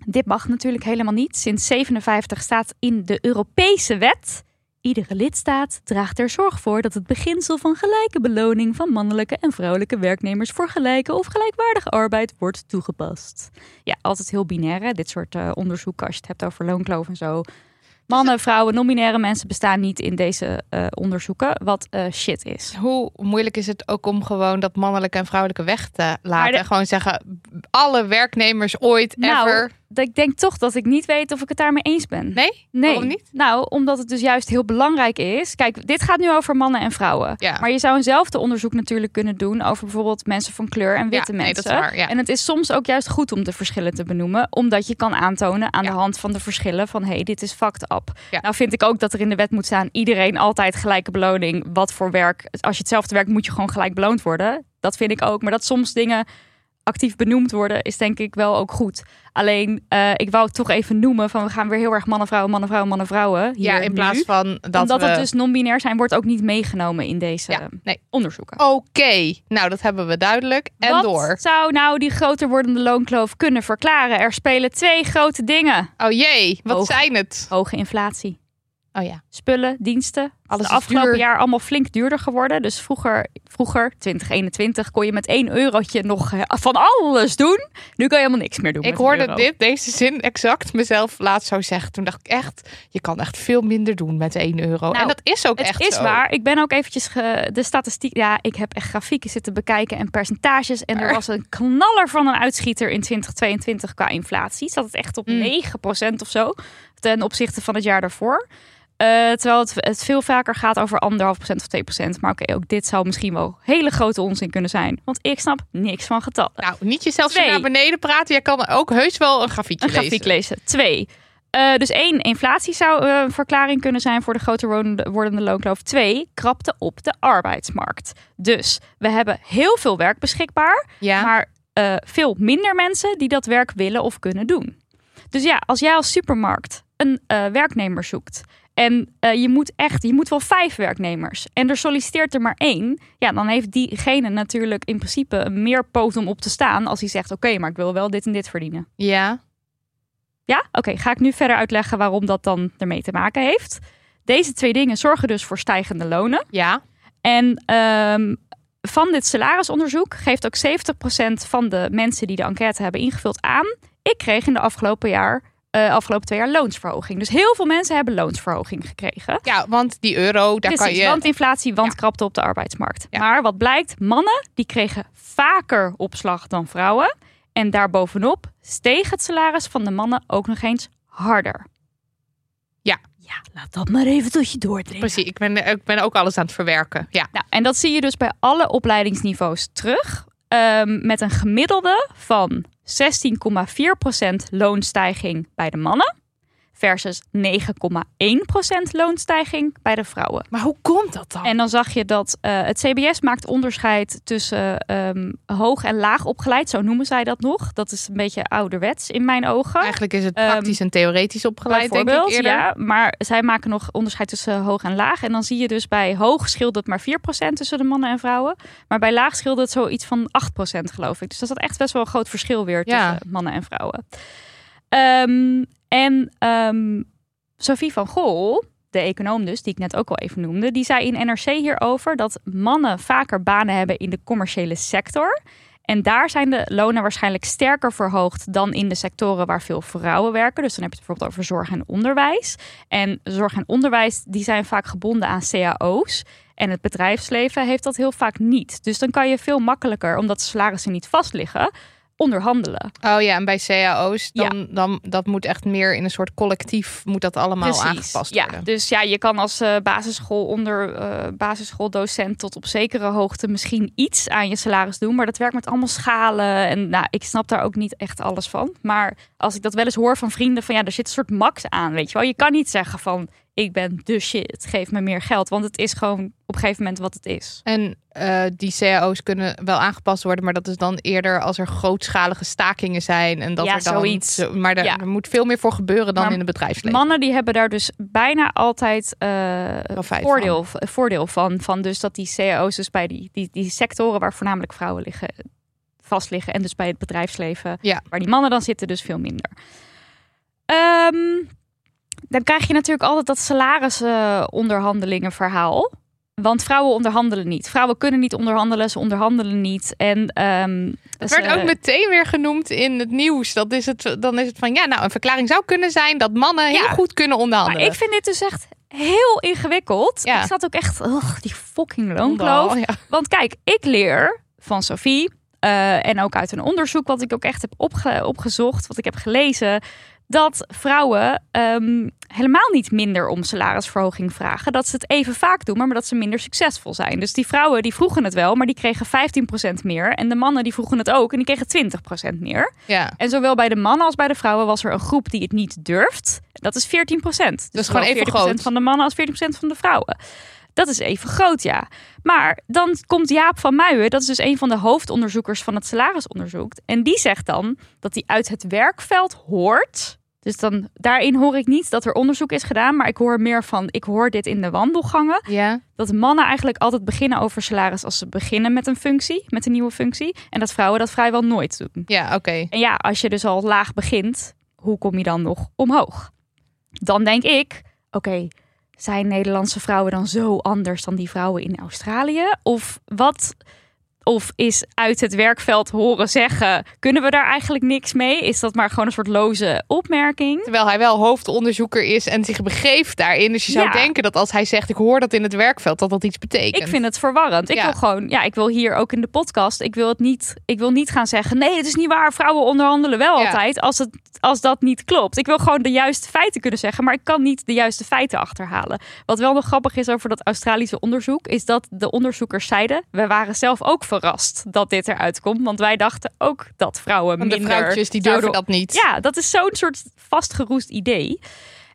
dit mag natuurlijk helemaal niet. Sinds 57 staat in de Europese wet. Iedere lidstaat draagt er zorg voor dat het beginsel van gelijke beloning van mannelijke en vrouwelijke werknemers voor gelijke of gelijkwaardige arbeid wordt toegepast. Ja, altijd heel binair, hè? dit soort eh, onderzoeken als je het hebt over loonkloof en zo. Mannen, vrouwen, non-binaire mensen bestaan niet in deze eh, onderzoeken, wat eh, shit is. Hoe moeilijk is het ook om gewoon dat mannelijke en vrouwelijke weg te laten? De- Gewoon zeggen, alle werknemers ooit, Nou, ever. Ik denk toch dat ik niet weet of ik het daarmee eens ben. Nee? Nee. Waarom niet? Nou, omdat het dus juist heel belangrijk is. Kijk, dit gaat nu over mannen en vrouwen. Ja. Maar je zou eenzelfde onderzoek natuurlijk kunnen doen over bijvoorbeeld mensen van kleur en witte Ja, nee, mensen. dat is waar, ja. En het is soms ook juist goed om de verschillen te benoemen, omdat je kan aantonen aan de hand van de verschillen van hé, hey, dit is fucked up. Ja. Nou vind ik ook dat er in de wet moet staan iedereen altijd gelijke beloning. Wat voor werk, als je hetzelfde werkt, moet je gewoon gelijk beloond worden. Dat vind ik ook. Maar dat soms dingen actief benoemd worden, is denk ik wel ook goed. Alleen, eh, ik wou het toch even noemen van we gaan weer heel erg mannen, vrouwen, mannen, vrouwen, mannen, vrouwen. Hier ja, in nu. plaats van dat Omdat we... het dus non-binair zijn, wordt ook niet meegenomen in deze Ja, nee. onderzoeken. Oké, nou dat hebben we duidelijk. En Wat door. zou nou die groter wordende loonkloof kunnen verklaren? Er spelen twee grote dingen. Oh jee, wat Hoog. zijn het? Hoge inflatie. Oh ja. spullen, diensten. Alles de is afgelopen duur. jaar allemaal flink duurder geworden. Dus vroeger, vroeger 2021, kon je met 1 eurotje nog eh, van alles doen. Nu kan je helemaal niks meer doen. Ik hoorde euro. dit, deze zin exact mezelf laatst zo zeggen. Toen dacht ik echt, je kan echt veel minder doen met 1 euro. Nou, en dat is ook Het echt is zo. waar. Ik ben ook eventjes ge- de statistiek. Ja, ik heb echt grafieken zitten bekijken en percentages. En er was een knaller van een uitschieter in 2022 qua inflatie. Zat het echt op Mm. 9% of zo ten opzichte van het jaar daarvoor. Eh, terwijl het, het veel vaker gaat over anderhalf procent of 2 procent. Maar oké, ook dit zou misschien wel hele grote onzin kunnen zijn. Want ik snap niks van getallen. Nou, niet jezelf zo naar beneden praten. Jij kan ook heus wel een grafiekje een grafiek lezen. Twee. Eh, dus één, inflatie zou eh, een verklaring kunnen zijn voor de grote wordende, loonkloof. Twee, krapte op de arbeidsmarkt. Dus we hebben heel veel werk beschikbaar, Ja. maar veel minder mensen die dat werk willen of kunnen doen. Dus ja, als jij als supermarkt een werknemer zoekt en eh, je moet echt, je moet wel vijf werknemers en er solliciteert er maar één, ja, dan heeft diegene natuurlijk in principe meer poot om op te staan als hij zegt: Oké, maar ik wil wel dit en dit verdienen. ja. Ja, oké. Ga ik nu verder uitleggen waarom dat dan ermee te maken heeft. Deze twee dingen zorgen dus voor stijgende lonen. Ja. En ehm, van dit salarisonderzoek geeft ook 70% van de mensen die de enquête hebben ingevuld aan. Ik kreeg in de afgelopen jaar, eh, afgelopen twee jaar loonsverhoging. Dus heel veel mensen hebben loonsverhoging gekregen. Ja, want die euro, daar Precies, kan je... want inflatie, want Ja. krapte op de arbeidsmarkt. Ja. Maar wat blijkt, mannen die kregen vaker opslag dan vrouwen. En daarbovenop steeg het salaris van de mannen ook nog eens harder. Ja. Ja, laat dat maar even tot je doordringen. Precies, ik ben, ik ben ook alles aan het verwerken. Ja. Nou, en dat zie je dus bij alle opleidingsniveaus terug. Ehm, met een gemiddelde van 16,4% loonstijging bij de mannen. Versus 9,1% loonstijging bij de vrouwen. Maar hoe komt dat dan? En dan zag je dat eh, het CBS maakt onderscheid tussen ehm, hoog en laag opgeleid. Zo noemen zij dat nog. Dat is een beetje ouderwets in mijn ogen. Eigenlijk is het Ehm, praktisch en theoretisch opgeleid, denk ik Bijvoorbeeld, eerder. ja. Maar zij maken nog onderscheid tussen hoog en laag. En dan zie je dus bij hoog scheelt het maar 4% tussen de mannen en vrouwen. Maar bij laag scheelt het zoiets van 8% geloof ik. Dus dat is echt best wel een groot verschil weer Ja. tussen mannen en vrouwen. Ehm, en ehm, Sophie van Gol, de econoom dus, die ik net ook al even noemde, die zei in NRC hierover dat mannen vaker banen hebben in de commerciële sector. En daar zijn de lonen waarschijnlijk sterker verhoogd dan in de sectoren waar veel vrouwen werken. Dus dan heb je het bijvoorbeeld over zorg en onderwijs. En zorg en onderwijs die zijn vaak gebonden aan cao's. En het bedrijfsleven heeft dat heel vaak niet. Dus dan kan je veel makkelijker, omdat de salarissen niet vast liggen, onderhandelen. Oh ja, en bij cao's, dan, dan dat moet echt meer in een soort collectief, moet dat allemaal aangepast ja, worden. Dus ja, je kan als eh, basisschool onder eh, basisschooldocent tot op zekere hoogte misschien iets aan je salaris doen, maar dat werkt met allemaal schalen en nou, ik snap daar ook niet echt alles van. Maar als ik dat wel eens hoor van vrienden van ja, er zit een soort max aan, weet je wel. Je kan niet zeggen van ik ben de shit, geef me meer geld, want het is gewoon op een gegeven moment wat het is. En eh, die cao's kunnen wel aangepast worden, maar dat is dan eerder als er grootschalige stakingen zijn en dat Ja, er dan zoiets. zo- maar daar, Ja. er moet veel meer voor gebeuren dan Maar in het bedrijfsleven. Mannen die hebben daar dus bijna altijd eh, voordeel, voordeel van. Van dus dat die cao's dus bij die, die, die sectoren waar voornamelijk vrouwen liggen, vast liggen. En dus bij het bedrijfsleven, Ja. waar die mannen dan zitten, dus veel minder. Ehm, dan krijg je natuurlijk altijd dat salarisonderhandelingen verhaal. Want vrouwen onderhandelen niet. Vrouwen kunnen niet onderhandelen, ze onderhandelen niet. En ehm, Het ze- werd ook meteen weer genoemd in het nieuws. Dat is het, dan is het van ja, nou, een verklaring zou kunnen zijn dat mannen heel goed kunnen Maar onderhandelen. ik vind dit dus echt heel ingewikkeld. Ja. Ik zat ook echt, die fucking loonkloof. Ja. Want kijk, ik leer van Sophie eh, en ook uit een onderzoek wat ik ook echt heb opge- opgezocht, wat ik heb gelezen, dat vrouwen ehm, helemaal niet minder om salarisverhoging vragen. Dat ze het even vaak doen, maar dat ze minder succesvol zijn. Dus die vrouwen die vroegen het wel, maar die kregen 15% meer. En de mannen die vroegen het ook en die kregen 20% meer. ja. En zowel bij de mannen als bij de vrouwen was er een groep die het niet durft. Dat is 14 procent. Dus gewoon even 40% groot. van de mannen als 40% van de vrouwen. Dat is even groot, ja. Maar dan komt Jaap van Muijen, dat is dus een van de hoofdonderzoekers van het salarisonderzoek. En die zegt dan dat hij uit het werkveld hoort. Dus dan, daarin hoor ik niet dat er onderzoek is gedaan, maar ik hoor meer van, ik hoor dit in de wandelgangen ja. dat mannen eigenlijk altijd beginnen over salaris als ze beginnen met een functie, met een nieuwe functie. En dat vrouwen dat vrijwel nooit doen. Ja, oké. En ja, als je dus al laag begint, hoe kom je dan nog omhoog? Dan denk ik, oké, zijn Nederlandse vrouwen dan zo anders dan die vrouwen in Australië? Of wat? Of is uit het werkveld horen zeggen, kunnen we daar eigenlijk niks mee? Is dat maar gewoon een soort loze opmerking? Terwijl hij wel hoofdonderzoeker is en zich begeeft daarin. Dus je zou Ja. denken dat als hij zegt, ik hoor dat in het werkveld, dat dat iets betekent. Ik vind het verwarrend. Ik Ja. wil gewoon, ja, ik wil hier ook in de podcast, ik wil het niet, ik wil niet gaan zeggen, nee, het is niet waar. Vrouwen onderhandelen wel Ja. altijd als het, als dat niet klopt. Ik wil gewoon de juiste feiten kunnen zeggen, maar ik kan niet de juiste feiten achterhalen. Wat wel nog grappig is over dat Australische onderzoek, is dat de onderzoekers zeiden, we waren zelf ook verrast dat dit eruit komt, want wij dachten ook dat vrouwen Want de minder vrouwtjes die durven dat niet. ja, dat is zo'n soort vastgeroest idee.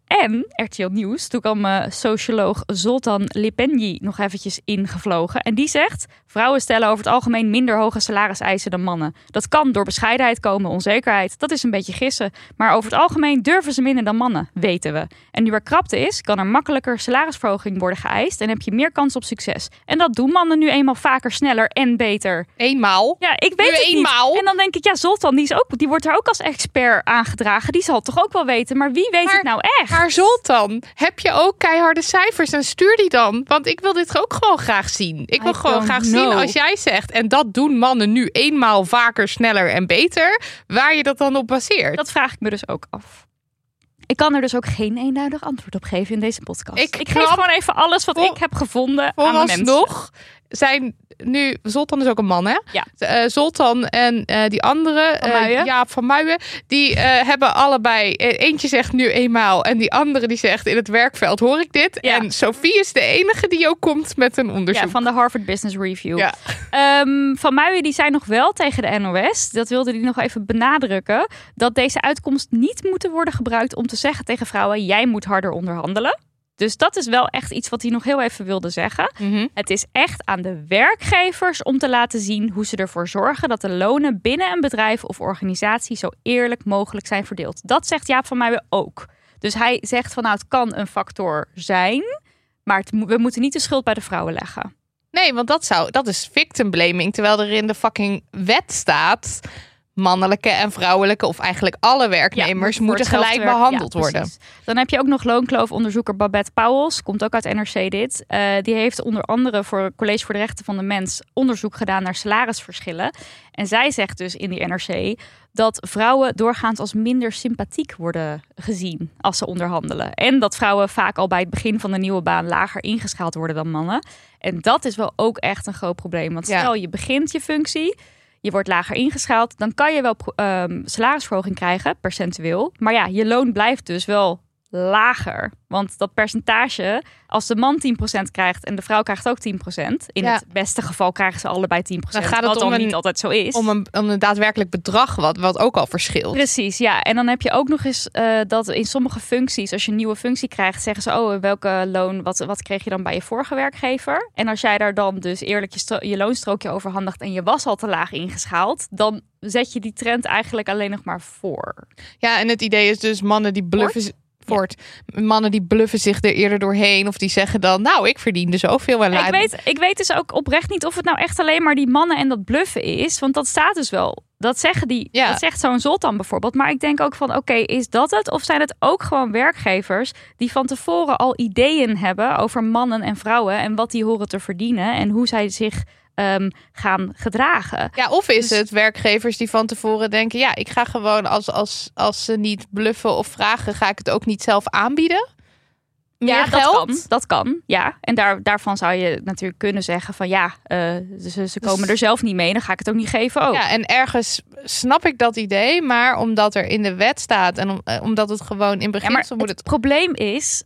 En RTL Nieuws, toen kwam eh, socioloog Zoltan Lipenji nog eventjes ingevlogen. En die zegt, vrouwen stellen over het algemeen minder hoge salariseisen dan mannen. Dat kan door bescheidenheid komen, onzekerheid. Dat is een beetje gissen. Maar over het algemeen durven ze minder dan mannen, weten we. En nu er krapte is, kan er makkelijker salarisverhoging worden geëist en heb je meer kans op succes. En dat doen mannen nu eenmaal vaker, sneller en beter. Eenmaal. Ja, ik weet Nu het eenmaal. niet. En dan denk ik, ja, Zoltan, die, is ook, die wordt daar ook als expert aangedragen. Die zal het toch ook wel weten. Maar wie weet Maar- het nou echt? Maar Zoltan, heb je ook keiharde cijfers en stuur die dan? Want ik wil dit ook gewoon graag zien. Ik wil I gewoon graag know. zien als jij zegt, en dat doen mannen nu eenmaal vaker, sneller en beter, waar je dat dan op baseert. Dat vraag ik me dus ook af. Ik kan er dus ook geen eenduidig antwoord op geven in deze podcast. Ik Ik, geef gewoon even alles wat ik heb gevonden aan de mensen. Vooralsnog zijn nu, Zoltan is ook een man hè? Ja. Eh, Zoltan en eh, die andere, Van eh. Jaap van Muijen, die hebben allebei, eentje zegt nu eenmaal en die andere die zegt in het werkveld hoor ik dit. Ja. En Sophie is de enige die ook komt met een onderzoek. Ja, van de Harvard Business Review. Ja. Ehm, van Muijen die zei nog wel tegen de NOS, dat wilde hij nog even benadrukken, dat deze uitkomst niet moeten worden gebruikt om te zeggen tegen vrouwen, jij moet harder onderhandelen. Dus dat is wel echt iets wat hij nog heel even wilde zeggen. Mhm. Het is echt aan de werkgevers om te laten zien hoe ze ervoor zorgen dat de lonen binnen een bedrijf of organisatie zo eerlijk mogelijk zijn verdeeld. Dat zegt Jaap van Muijen ook. Dus hij zegt van nou, het kan een factor zijn, maar het we moeten niet de schuld bij de vrouwen leggen. Nee, want dat, zou, dat is victim blaming. Terwijl er in de fucking wet staat... mannelijke en vrouwelijke... of eigenlijk alle werknemers moeten gelijk behandeld Ja, worden. Dan heb je ook nog loonkloofonderzoeker Babette Pauwels. Komt ook uit NRC dit. Eh, die heeft onder andere voor het College voor de Rechten van de Mens... onderzoek gedaan naar salarisverschillen. En zij zegt dus in die NRC... dat vrouwen doorgaans als minder sympathiek worden gezien als ze onderhandelen. En dat vrouwen vaak al bij het begin van de nieuwe baan... lager ingeschaald worden dan mannen. En dat is wel ook echt een groot probleem. Want Ja. stel je begint je functie... Je wordt lager ingeschaald, dan kan je wel ehm, salarisverhoging krijgen, percentueel. Maar ja, je loon blijft dus wel lager. Want dat percentage, als de man 10% krijgt en de vrouw krijgt ook 10%, in Ja. het beste geval krijgen ze allebei 10%, Dan gaat het wat om dan een- niet altijd zo is. Om een, om een daadwerkelijk bedrag wat, wat ook al verschilt. Precies, ja. En dan heb je ook nog eens eh, dat in sommige functies, als je een nieuwe functie krijgt, zeggen ze: Oh, welke loon, wat, wat kreeg je dan bij je vorige werkgever? En als jij daar dan dus eerlijk je, je loonstrookje overhandigt en je was al te laag ingeschaald, dan zet je die trend eigenlijk alleen nog maar voor. Ja, en het idee is dus mannen die bluffen... Voort. Mannen die bluffen zich er eerder doorheen. Of die zeggen dan, nou, ik verdiende zoveel. En Ik weet, ik weet dus ook oprecht niet of het nou echt alleen maar die mannen en dat bluffen is. Want dat staat dus wel. Dat zeggen die. Ja. Dat zegt zo'n Zoltan bijvoorbeeld. Maar ik denk ook van oké, is dat het? Of zijn het ook gewoon werkgevers die van tevoren al ideeën hebben over mannen en vrouwen en wat die horen te verdienen en hoe zij zich ehm, gaan gedragen? Ja, of is Dus- het werkgevers die van tevoren denken... ja, ik ga gewoon als, als, als ze niet bluffen of vragen... ga ik het ook niet zelf aanbieden? Meer ja, geld? dat kan. Dat kan. Ja, en daar, daarvan zou je natuurlijk kunnen zeggen van ja, eh, ze, ze komen Dus- er zelf niet mee, dan ga ik het ook niet geven. Ook. Ja, en ergens snap ik dat idee, maar omdat er in de wet staat en om- eh, omdat het gewoon in Ja, beginsel moet het het. probleem is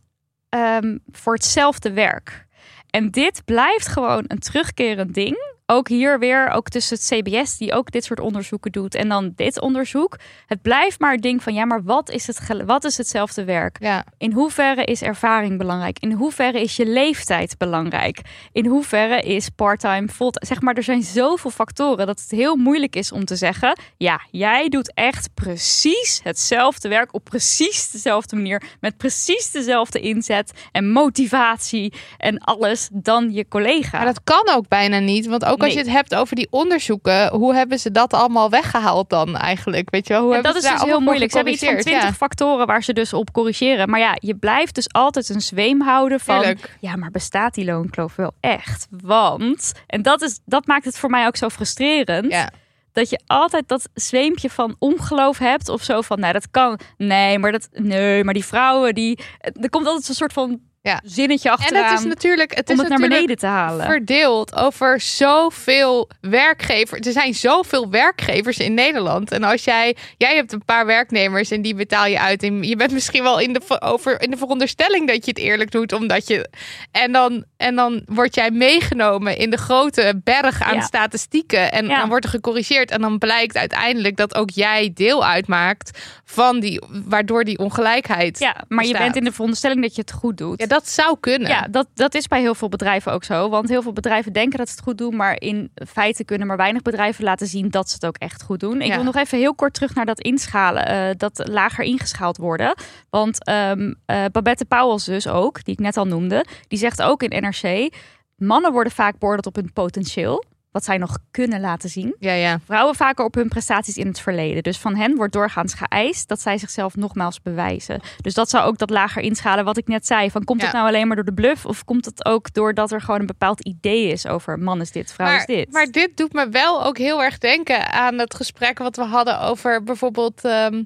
ehm, voor hetzelfde werk. En dit blijft gewoon een terugkerend ding. Ook hier weer, ook tussen het CBS, die ook dit soort onderzoeken doet, en dan dit onderzoek. Het blijft maar het ding van, ja, maar wat is, het, wat is hetzelfde werk? Ja, In hoeverre is ervaring belangrijk? In hoeverre is je leeftijd belangrijk? In hoeverre is parttime, fulltime? Zeg maar, er zijn zoveel factoren dat het heel moeilijk is om te zeggen: ja, jij doet echt precies hetzelfde werk op precies dezelfde manier, met precies dezelfde inzet en motivatie en alles dan je collega. maar dat kan ook bijna niet, want ook als Nee. je het hebt over die onderzoeken, hoe hebben ze dat allemaal weggehaald dan eigenlijk? Weet je wel, hoe Ja, dat is dus heel moeilijk. Ze hebben iets van gecorrigeerd? 20 factoren waar ze dus op corrigeren. Maar ja, je blijft dus altijd een zweem houden van... Ja, maar bestaat die loonkloof wel echt? Want, en dat, is, dat maakt het voor mij ook zo frustrerend... Ja. dat je altijd dat zweempje van ongeloof hebt of zo van, nou dat kan, nee, maar dat, nee, maar die vrouwen die, er komt altijd zo'n soort van Ja. zinnetje En achteraan het is natuurlijk, het om is het naar beneden te halen. verdeeld over zoveel werkgevers. Er zijn zoveel werkgevers in Nederland. En als jij, jij hebt een paar werknemers en die betaal je uit. En je bent misschien wel in de, ver- over, in de veronderstelling dat je het eerlijk doet. Omdat je, en, dan, en dan word jij meegenomen in de grote berg aan Ja. statistieken. En Ja. dan wordt er gecorrigeerd. En dan blijkt uiteindelijk dat ook jij deel uitmaakt van die, waardoor die ongelijkheid. Ja, maar je bent in de veronderstelling dat je het goed doet. Ja, dat zou kunnen. Ja, dat, dat is bij heel veel bedrijven ook zo. Want heel veel bedrijven denken dat ze het goed doen, maar in feite kunnen maar weinig bedrijven laten zien dat ze het ook echt goed doen. Ik Ja. wil nog even heel kort terug naar dat inschalen, eh, dat lager ingeschaald worden. Want ehm, eh, Babette Pauwels dus ook, die ik net al noemde, die zegt ook in NRC, mannen worden vaak beoordeeld op hun potentieel, wat zij nog kunnen laten zien. ja, ja. Vrouwen vaker op hun prestaties in het verleden. Dus van hen wordt doorgaans geëist dat zij zichzelf nogmaals bewijzen. Dus dat zou ook dat lager inschalen wat ik net zei. Van komt het nou alleen maar door de bluff of komt het ook doordat er gewoon een bepaald idee is over man is dit, vrouw maar, is dit. Maar dit doet me wel ook heel erg denken aan het gesprek wat we hadden over bijvoorbeeld ehm,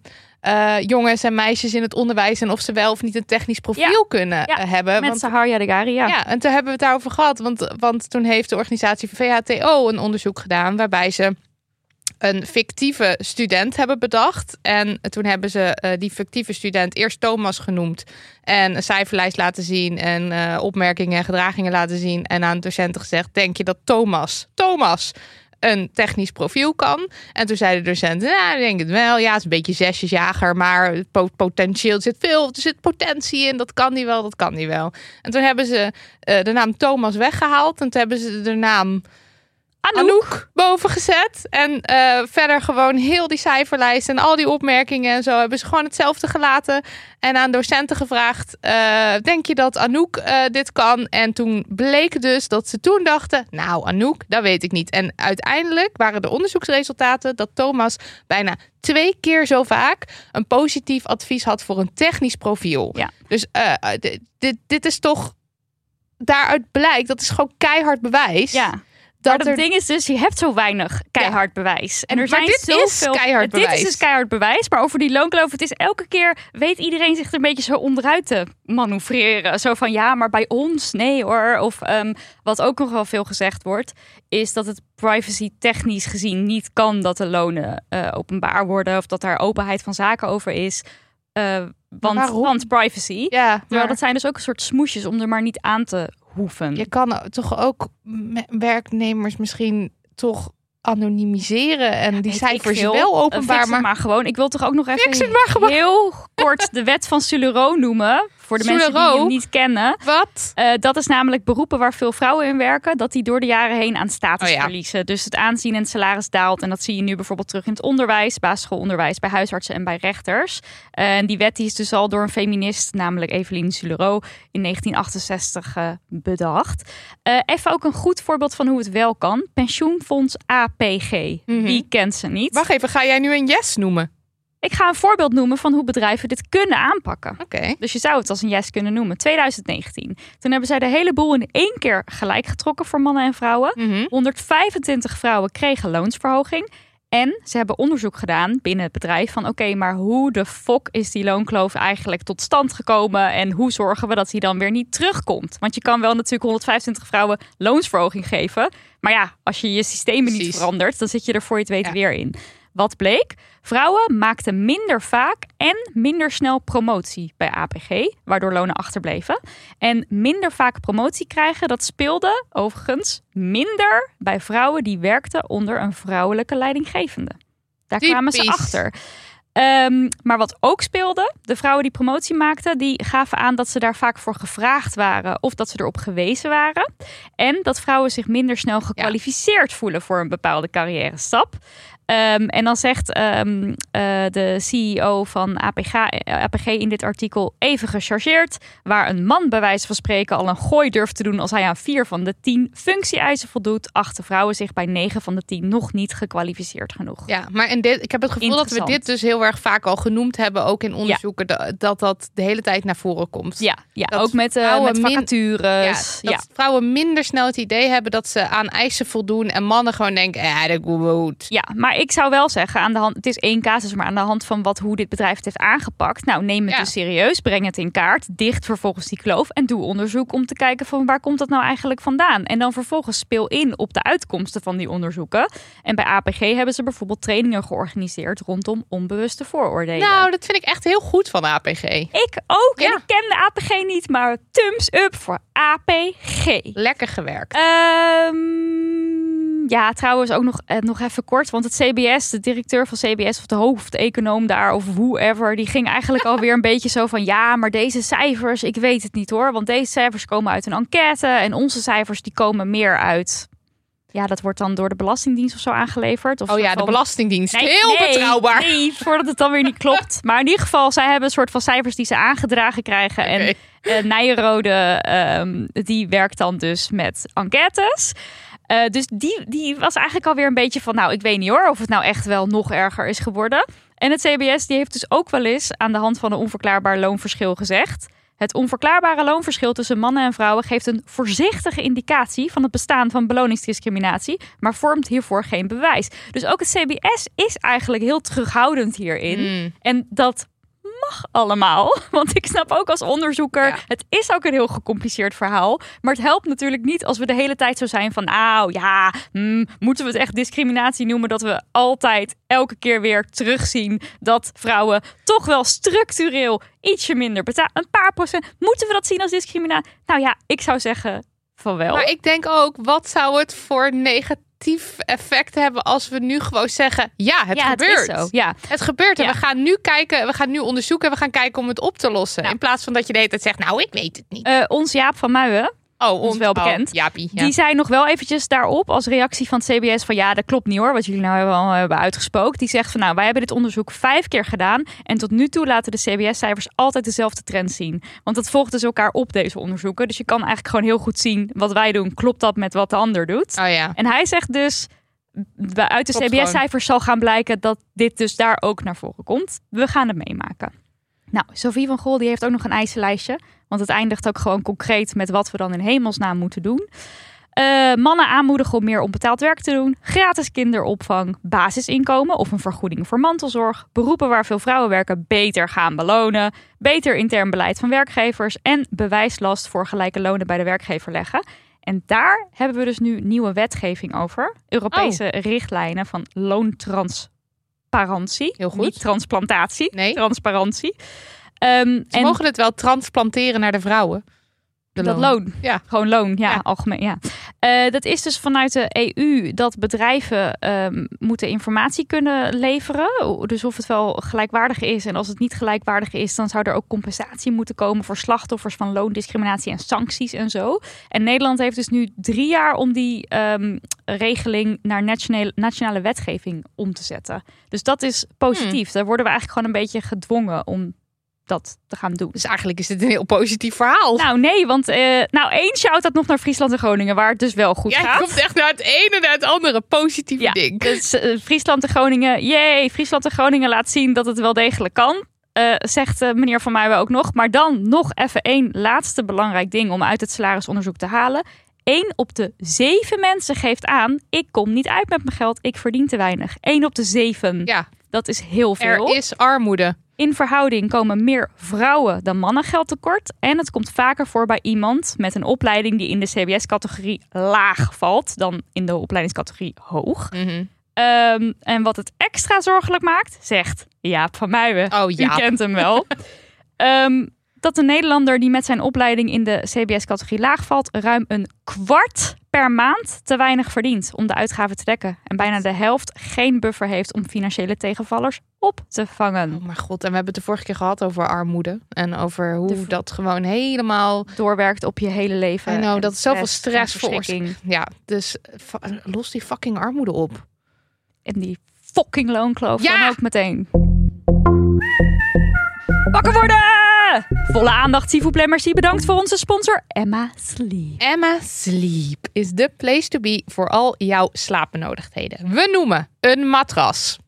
eh, jongens en meisjes in het onderwijs en of ze wel of niet een technisch profiel Ja. kunnen Ja, eh, hebben. Met Want, Saharia Degari, ja. ja. en toen hebben we het daarover gehad. Want, want toen heeft de organisatie VHTO een onderzoek gedaan waarbij ze een fictieve student hebben bedacht. En toen hebben ze eh, die fictieve student eerst Thomas genoemd. En een cijferlijst laten zien. En opmerkingen en gedragingen laten zien. En aan docenten gezegd: Denk je dat Thomas, Thomas, een technisch profiel kan? En toen zei de docent: Ja, ik denk het wel. Ja, het is een beetje zesjesjager. Maar potentieel zit veel. Er zit potentie in. Dat kan die wel. Dat kan die wel. En toen hebben ze eh, de naam Thomas weggehaald. En toen hebben ze de naam. Anouk boven gezet. En eh, verder gewoon heel die cijferlijst en al die opmerkingen en zo hebben ze gewoon hetzelfde gelaten. En aan docenten gevraagd: eh, Denk je dat Anouk eh, dit kan? En toen bleek dus dat ze toen dachten: Nou, Anouk, dat weet ik niet. En uiteindelijk waren de onderzoeksresultaten dat Thomas bijna twee keer zo vaak een positief advies had voor een technisch profiel. Ja. Dus dit, dit, dit is toch. Daaruit blijkt, dat is gewoon keihard bewijs. Ja. Dat maar er het ding is dus, je hebt zo weinig keihard bewijs. En er Maar zijn dit is zoveel... keihard Dit bewijs. is dus keihard bewijs. Maar over die loonkloof, het is elke keer... weet iedereen zich er een beetje zo onderuit te manoeuvreren. Zo van, ja, maar bij ons, nee hoor. Of ehm, wat ook nog wel veel gezegd wordt... is dat het privacy technisch gezien niet kan... dat de lonen eh, openbaar worden... of dat daar openheid van zaken over is... Eh, want, want privacy. Ja, Terwijl maar dat zijn dus ook een soort smoesjes om er maar niet aan te hoeven. je kan toch ook me- werknemers misschien toch anonimiseren en die cijfers veel. wel openbaar maken. maar gewoon. Ik wil toch ook nog even maar gewoon. heel kort de wet van Sulero noemen. Voor de mensen die hem niet kennen. Wat? Eh, dat is namelijk beroepen waar veel vrouwen in werken. Dat die door de jaren heen aan status Oh ja. verliezen. Dus het aanzien en het salaris daalt. En dat zie je nu bijvoorbeeld terug in het onderwijs. Basisschoolonderwijs, bij huisartsen en bij rechters. Eh, en die wet die is dus al door een feminist, namelijk Evelien Sulero, in 1968 eh, bedacht. Even ook een goed voorbeeld van hoe het wel kan. Pensioenfonds APG. Mhm. Wie kent ze niet? Wacht even, ga jij nu een yes noemen? Ik ga een voorbeeld noemen van hoe bedrijven dit kunnen aanpakken. Dus je zou het als een yes kunnen noemen. 2019. Toen hebben zij de hele boel in één keer gelijk getrokken voor mannen en vrouwen. Mhm. 125 vrouwen kregen loonsverhoging. En ze hebben onderzoek gedaan binnen het bedrijf van oké, maar hoe de fok is die loonkloof eigenlijk tot stand gekomen en hoe zorgen we dat die dan weer niet terugkomt? Want je kan wel natuurlijk 125 vrouwen loonsverhoging geven, maar ja, als je je systemen niet verandert, dan zit je er voor je het weet Ja. weer in. Wat bleek? Vrouwen maakten minder vaak en minder snel promotie bij APG, waardoor lonen achterbleven. En minder vaak promotie krijgen, dat speelde overigens minder bij vrouwen die werkten onder een vrouwelijke leidinggevende. Daar kwamen ze achter. Ehm, maar wat ook speelde, de vrouwen die promotie maakten, die gaven aan dat ze daar vaak voor gevraagd waren of dat ze erop gewezen waren. En dat vrouwen zich minder snel gekwalificeerd voelen voor een bepaalde carrière stap. Ehm, en dan zegt ehm, eh, de CEO van APG, eh, APG in dit artikel even gechargeerd, waar een man bij wijze van spreken al een gooi durft te doen als hij aan vier van de tien functie-eisen voldoet, achten vrouwen zich bij negen van de tien nog niet gekwalificeerd genoeg. Ja, maar in dit, ik heb het gevoel dat we dit dus heel erg vaak al genoemd hebben, ook in onderzoeken, da- dat dat de hele tijd naar voren komt. Ja, ja Dat ook met, eh min- vacatures. Ja, Ja, dat vrouwen minder snel het idee hebben dat ze aan eisen voldoen en mannen gewoon denken, ja, dat goed. Ja, maar ik zou wel zeggen, aan de hand, het is één casus, maar aan de hand van wat, hoe dit bedrijf het heeft aangepakt. Nou, neem het Ja. dus serieus, breng het in kaart, dicht vervolgens die kloof en doe onderzoek om te kijken van waar komt dat nou eigenlijk vandaan. En dan vervolgens speel in op de uitkomsten van die onderzoeken. En bij APG hebben ze bijvoorbeeld trainingen georganiseerd rondom onbewuste vooroordelen. Nou, dat vind ik echt heel goed van APG. ik ook. En ik ken de APG niet, maar thumbs up voor APG. Lekker gewerkt. Ehm, ja, trouwens ook nog, eh, nog even kort. Want het CBS, de directeur van CBS of de hoofdeconoom daar of whoever, die ging eigenlijk alweer een beetje zo van ja, maar deze cijfers, ik weet het niet hoor. Want deze cijfers komen uit een enquête en onze cijfers die komen meer uit. Ja, dat wordt dan door de Belastingdienst of zo aangeleverd. Of Oh ja, van- de Belastingdienst. Nee, heel nee, betrouwbaar. Nee, voordat het dan weer niet klopt. Maar in ieder geval, zij hebben een soort van cijfers die ze aangedragen krijgen. En eh Nijrode, ehm, die werkt dan dus met enquêtes. Eh, dus die, die was eigenlijk alweer een beetje van, nou, ik weet niet hoor of het nou echt wel nog erger is geworden. En het CBS die heeft dus ook wel eens aan de hand van een onverklaarbaar loonverschil gezegd. Het onverklaarbare loonverschil tussen mannen en vrouwen geeft een voorzichtige indicatie van het bestaan van beloningsdiscriminatie, maar vormt hiervoor geen bewijs. Dus ook het CBS is eigenlijk heel terughoudend hierin. Mm. En dat mag allemaal. Want ik snap ook als onderzoeker, Ja. het is ook een heel gecompliceerd verhaal. Maar het helpt natuurlijk niet als we de hele tijd zo zijn van, nou ja, hmm, moeten we het echt discriminatie noemen dat we altijd elke keer weer terugzien dat vrouwen toch wel structureel ietsje minder betalen. Een paar procent. Moeten we dat zien als discriminatie? Nou ja, ik zou zeggen van wel. Maar ik denk ook, wat zou het voor negatief effect hebben als we nu gewoon zeggen, ja, het ja, gebeurt. Het is zo. Ja, Het gebeurt en Ja. we gaan nu kijken, we gaan nu onderzoeken, we gaan kijken om het op te lossen. Nou. In plaats van dat je de hele tijd zegt, nou, ik weet het niet. Eh, ons Jaap van Muien, Oh, ons wel bekend. Oh, Jaapie, ja. Die zei nog wel eventjes daarop als reactie van het CBS van ja, dat klopt niet hoor, wat jullie nou al hebben uitgesproken. Die zegt van nou, wij hebben dit onderzoek vijf keer gedaan en tot nu toe laten de CBS-cijfers altijd dezelfde trend zien. Want dat volgt dus elkaar op deze onderzoeken. Dus je kan eigenlijk gewoon heel goed zien wat wij doen, klopt dat met wat de ander doet. Oh ja. En hij zegt dus, uit de CBS-cijfers zal gaan blijken dat dit dus daar ook naar voren komt. We gaan het meemaken. Nou, Sophie van Gol die heeft ook nog een eisenlijstje. Want het eindigt ook gewoon concreet met wat we dan in hemelsnaam moeten doen. Eh, mannen aanmoedigen om meer onbetaald werk te doen. Gratis kinderopvang, basisinkomen of een vergoeding voor mantelzorg. Beroepen waar veel vrouwen werken beter gaan belonen. Beter intern beleid van werkgevers. En bewijslast voor gelijke lonen bij de werkgever leggen. En daar hebben we dus nu nieuwe wetgeving over. Europese richtlijnen van loontransparantie. Heel goed. Niet transplantatie, Nee. transparantie. Ehm, Ze en mogen het wel transplanteren naar de vrouwen. De dat loon. Ja. Gewoon loon, ja, Ja. algemeen. Ja. Eh, dat is dus vanuit de EU dat bedrijven ehm, moeten informatie kunnen leveren. Dus of het wel gelijkwaardig is. En als het niet gelijkwaardig is, dan zou er ook compensatie moeten komen voor slachtoffers van loondiscriminatie en sancties en zo. En Nederland heeft dus nu drie jaar om die ehm, regeling naar nationale, nationale wetgeving om te zetten. Dus dat is positief. Daar worden we eigenlijk gewoon een beetje gedwongen om dat te gaan doen. Dus eigenlijk is dit een heel positief verhaal. Nou, nee, want eh, nou, één shout-out nog naar Friesland en Groningen, waar het dus wel goed Jij gaat. komt echt naar het ene naar het andere positieve Ja, ding. Dus eh, Friesland en Groningen, jee, Friesland en Groningen laat zien dat het wel degelijk kan. eh, zegt meneer Van Muijen ook nog. Maar dan nog even één laatste belangrijk ding om uit het salarisonderzoek te halen. Eén op de zeven mensen geeft aan: ik kom niet uit met mijn geld, ik verdien te weinig. Eén op de zeven. Ja, Dat is heel veel. er is armoede. In verhouding komen meer vrouwen dan mannen geld tekort. En het komt vaker voor bij iemand met een opleiding die in de CBS-categorie laag valt dan in de opleidingscategorie hoog. Mhm. Ehm, en wat het extra zorgelijk maakt, zegt Jaap van Muijen. Oh U kent hem wel. Ehm, dat de Nederlander die met zijn opleiding in de CBS-categorie laag valt, ruim een kwart per maand te weinig verdient om de uitgaven te dekken. En bijna de helft geen buffer heeft om financiële tegenvallers op te vangen. Oh mijn god, en we hebben het de vorige keer gehad over armoede. En over hoe De- dat gewoon helemaal... Doorwerkt op je hele leven. En dat is zoveel stress. Ja, dus los die fucking armoede op. En die fucking loonkloof Ja! dan ook meteen. Wakker worden! Volle aandacht, plaît, merci. Bedankt voor onze sponsor Emma Sleep. Emma Sleep is the place to be voor al jouw slaapbenodigdheden. We noemen een matras,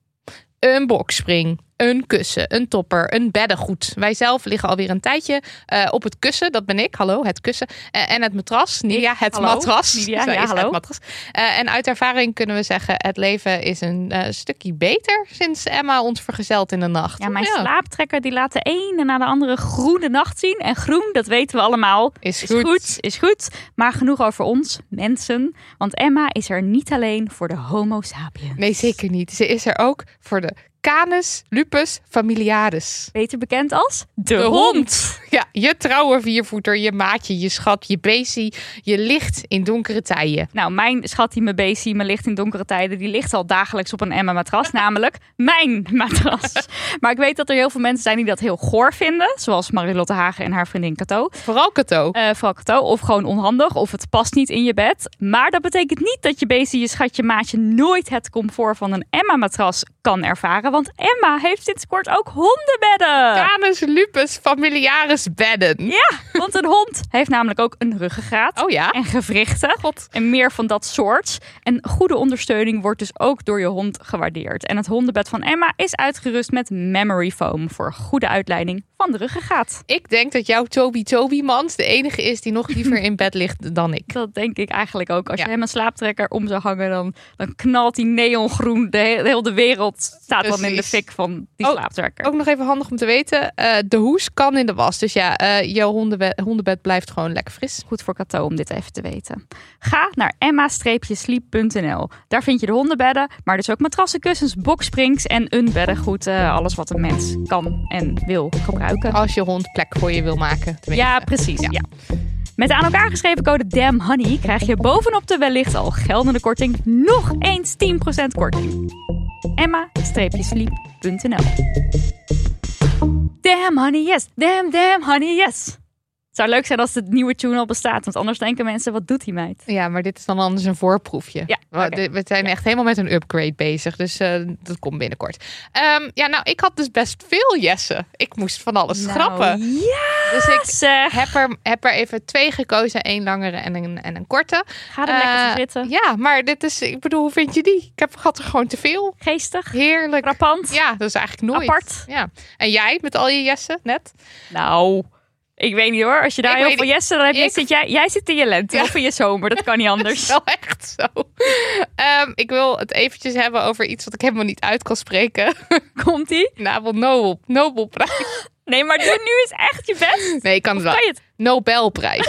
een bokspring, een kussen, een topper, een beddengoed. Wij zelf liggen alweer een tijdje eh, op het kussen, dat ben ik, hallo, het kussen. Eh, en het matras, Nidia, het hallo. matras. Nidia, ja, is hallo. Het matras. Eh, en uit ervaring kunnen we zeggen, het leven is een stukje beter sinds Emma ons vergezelt in de nacht. Ja, mijn slaaptrekker die laat de ene na de andere groene nacht zien. En groen, dat weten we allemaal, is is goed. goed, is goed. Maar genoeg over ons, mensen. Want Emma is er niet alleen voor de homo sapiens. Nee, zeker niet. Ze is er ook voor de Canis lupus familiaris. Beter bekend als de, De hond. hond. Ja, je trouwe viervoeter, je maatje, je schat, je beestie. Je ligt in donkere tijden. Nou, mijn schat die me beestie, me ligt in donkere tijden, die ligt al dagelijks op een Emma matras, namelijk mijn matras. Maar ik weet dat er heel veel mensen zijn die dat heel goor vinden, zoals Marilotte Hagen en haar vriendin Cato. Vooral Cato. Eh vooral Cato, of gewoon onhandig, of het past niet in je bed. Maar dat betekent niet dat je beestie, je schatje, maatje nooit het comfort van een Emma matras kan ervaren. Want Emma heeft sinds kort ook hondenbedden. Canis lupus familiaris bedden. Ja, want een hond heeft namelijk ook een ruggengraat. Oh ja? En gewrichten. God. En meer van dat soort. En goede ondersteuning wordt dus ook door je hond gewaardeerd. En het hondenbed van Emma is uitgerust met memory foam voor goede uitleiding van de ruggengraat. Ik denk dat jouw Toby Toby mans de enige is die nog liever in bed ligt dan ik. Dat denk ik eigenlijk ook. Als Ja. je hem een slaaptrekker om zou hangen, dan, dan knalt die neongroen. De, de hele wereld staat dan in de fik van die Oh, slaaptrekker. Ook nog even handig om te weten. eh, de hoes kan in de was. Dus ja, eh jouw hondenbed, hondenbed blijft gewoon lekker fris. Goed voor Cato om dit even te weten. Ga naar emma-sleep.nl. Daar vind je de hondenbedden, maar dus ook matrassen, kussens, boksprings en een beddengoed. eh, alles wat een mens kan en wil gebruiken. Als je hond plek voor je wil maken. tenminste. Ja, precies. Ja. Ja. Met de aan elkaar geschreven code DAMHONEY krijg je bovenop de wellicht al geldende korting nog eens 10% korting. Emma-sleep.nl Damn honey yes, damn damn honey yes. Het zou leuk zijn als het nieuwe tune al bestaat, want anders denken mensen, wat doet die meid? Ja, maar dit is dan anders een voorproefje. Ja, we, zijn echt helemaal met een upgrade bezig. Dus eh, dat komt binnenkort. Ehm, ja, nou, ik had dus best veel Jessen. Ik moest van alles schrappen. Nou, Ja, Dus ik zeg. heb er, heb er even twee gekozen. één langere en een, en een korte. Ga er lekker Eh, zitten. Ja, maar dit is, ik bedoel, hoe vind je die? Ik heb had er gewoon te veel. Geestig, Heerlijk. frappant, Ja, dat is eigenlijk nooit. apart. Ja. En jij met al je Jessen net? Nou, ik weet niet hoor. Als je daar Ik heel veel. Jessen, dan heb Ik- zit jij, jij zit in je lente Ja. of in je zomer. Dat kan niet Dat is anders. wel echt zo. Ehm, ik wil het eventjes hebben over iets wat ik helemaal niet uit kan spreken. Komt ie? Nabel Nobel, Nobelprijs. Nee, maar doe nu eens echt je best. Nee, ik kan het wel. Kan je het? Nobelprijs.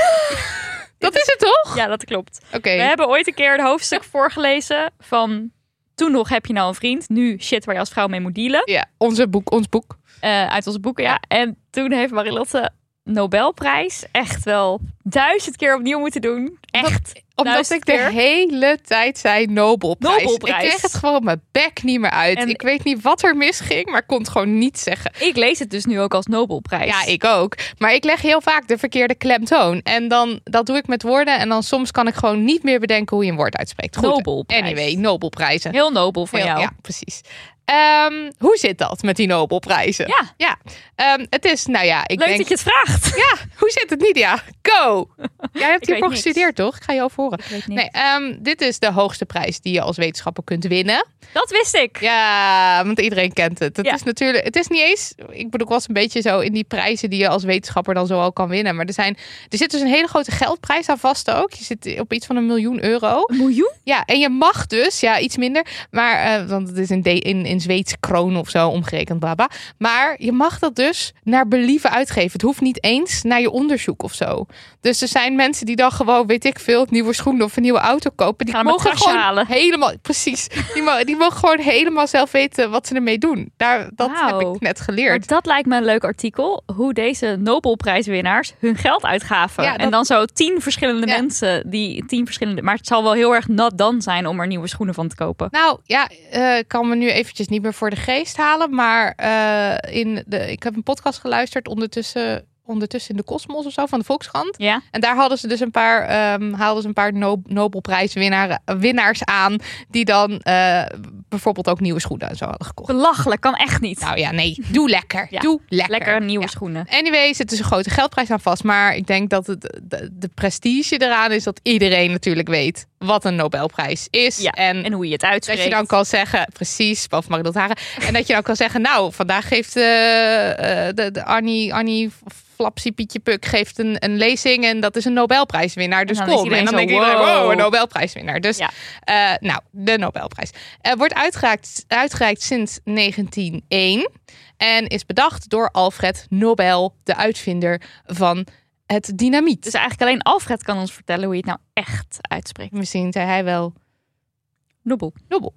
Dat is het toch? Ja, dat klopt. Oké. We hebben ooit een keer een hoofdstuk voorgelezen van... Toen nog heb je nou een vriend. Nu shit waar je als vrouw mee moet dealen. Ja, onze boek, ons boek. Eh, uit onze boeken, ja. En toen heeft Marilotte Nobelprijs echt wel duizend keer opnieuw moeten doen. Echt. Omdat Duizend ik de keer. hele tijd zei Nobelprijs. Nobelprijs. Ik kreeg het gewoon mijn bek niet meer uit. En- ik weet niet wat er misging, maar ik kon het gewoon niet zeggen. Ik lees het dus nu ook als Nobelprijs. Ja, ik ook. Maar ik leg heel vaak de verkeerde klemtoon. En dan, dat doe ik met woorden. En dan soms kan ik gewoon niet meer bedenken hoe je een woord uitspreekt. Goed, Nobelprijs. Anyway, Nobelprijzen. Heel nobel van Heel- jou. Ja, precies. Ehm, hoe zit dat met die Nobelprijzen? Ja. ja. Ehm, het is, nou ja, ik Leuk denk... dat je het vraagt. Ja, hoe zit het, Nidia? Go! Jij hebt hiervoor gestudeerd, toch? Ik ga je over horen. Nee, ehm, dit is de hoogste prijs die je als wetenschapper kunt winnen. Dat wist ik. Ja, want iedereen kent het. Het Ja. is natuurlijk, het is niet eens. Ik bedoel, ik was een beetje zo in die prijzen die je als wetenschapper dan zo al kan winnen. Maar er zijn, er zit dus een hele grote geldprijs aan vast ook. Je zit op iets van een miljoen euro. Een miljoen? Ja, en je mag dus, ja, iets minder. Maar, eh, want het is in, de, in, in Zweedse kroon of zo omgerekend, baba. Maar je mag dat dus naar believen uitgeven. Het hoeft niet eens naar je onderzoek of zo. Dus er zijn mensen die dan gewoon, weet ik veel, nieuwe schoenen of een nieuwe auto kopen. Die Gaan een mogen gewoon halen. helemaal, precies. Die, mo- die mogen gewoon helemaal zelf weten wat ze ermee doen. Daar, dat heb ik net Maar geleerd. dat lijkt me een leuk artikel. Hoe deze Nobelprijswinnaars hun geld uitgaven. Ja, dat- En dan zo tien verschillende Ja. mensen. Die tien verschillende. Maar het zal wel heel erg nat dan zijn om er nieuwe schoenen van te kopen. Nou ja, eh, ik kan me nu eventjes niet meer voor de geest halen. Maar eh, in de, ik heb een podcast geluisterd ondertussen, ondertussen in de Cosmos of zo van de Volkskrant. Ja. En daar hadden ze dus een paar, ehm haalden ze een paar no Nobelprijswinnaars winnaars aan. Die dan eh, bijvoorbeeld ook nieuwe schoenen en zo hadden gekocht. Belachelijk, kan echt niet. Nou ja, nee, doe lekker. Ja, Doe lekker. Lekker nieuwe Ja. schoenen. Anyway, zit dus een grote geldprijs aan vast. Maar ik denk dat het, de, de prestige eraan is dat iedereen natuurlijk weet wat een Nobelprijs is. Ja, en, En hoe je het dat uitspreekt. je dan kan zeggen, precies, behalve Marie Haren. En dat je dan kan zeggen, nou, vandaag geeft eh, de, de Annie, Annie Flapsie Pietje Puk geeft een, een lezing en dat is een Nobelprijswinnaar. Dus dan is kom. En dan denkt iedereen, wow, wow. een Nobelprijswinnaar. Dus Ja. eh, nou, de Nobelprijs. Eh, wordt uitgereikt, uitgereikt sinds 1901 en is bedacht door Alfred Nobel, de uitvinder van het dynamiet. Dus eigenlijk alleen Alfred kan ons vertellen hoe je het nou echt uitspreekt. Misschien zei hij wel Nobel. Nobel.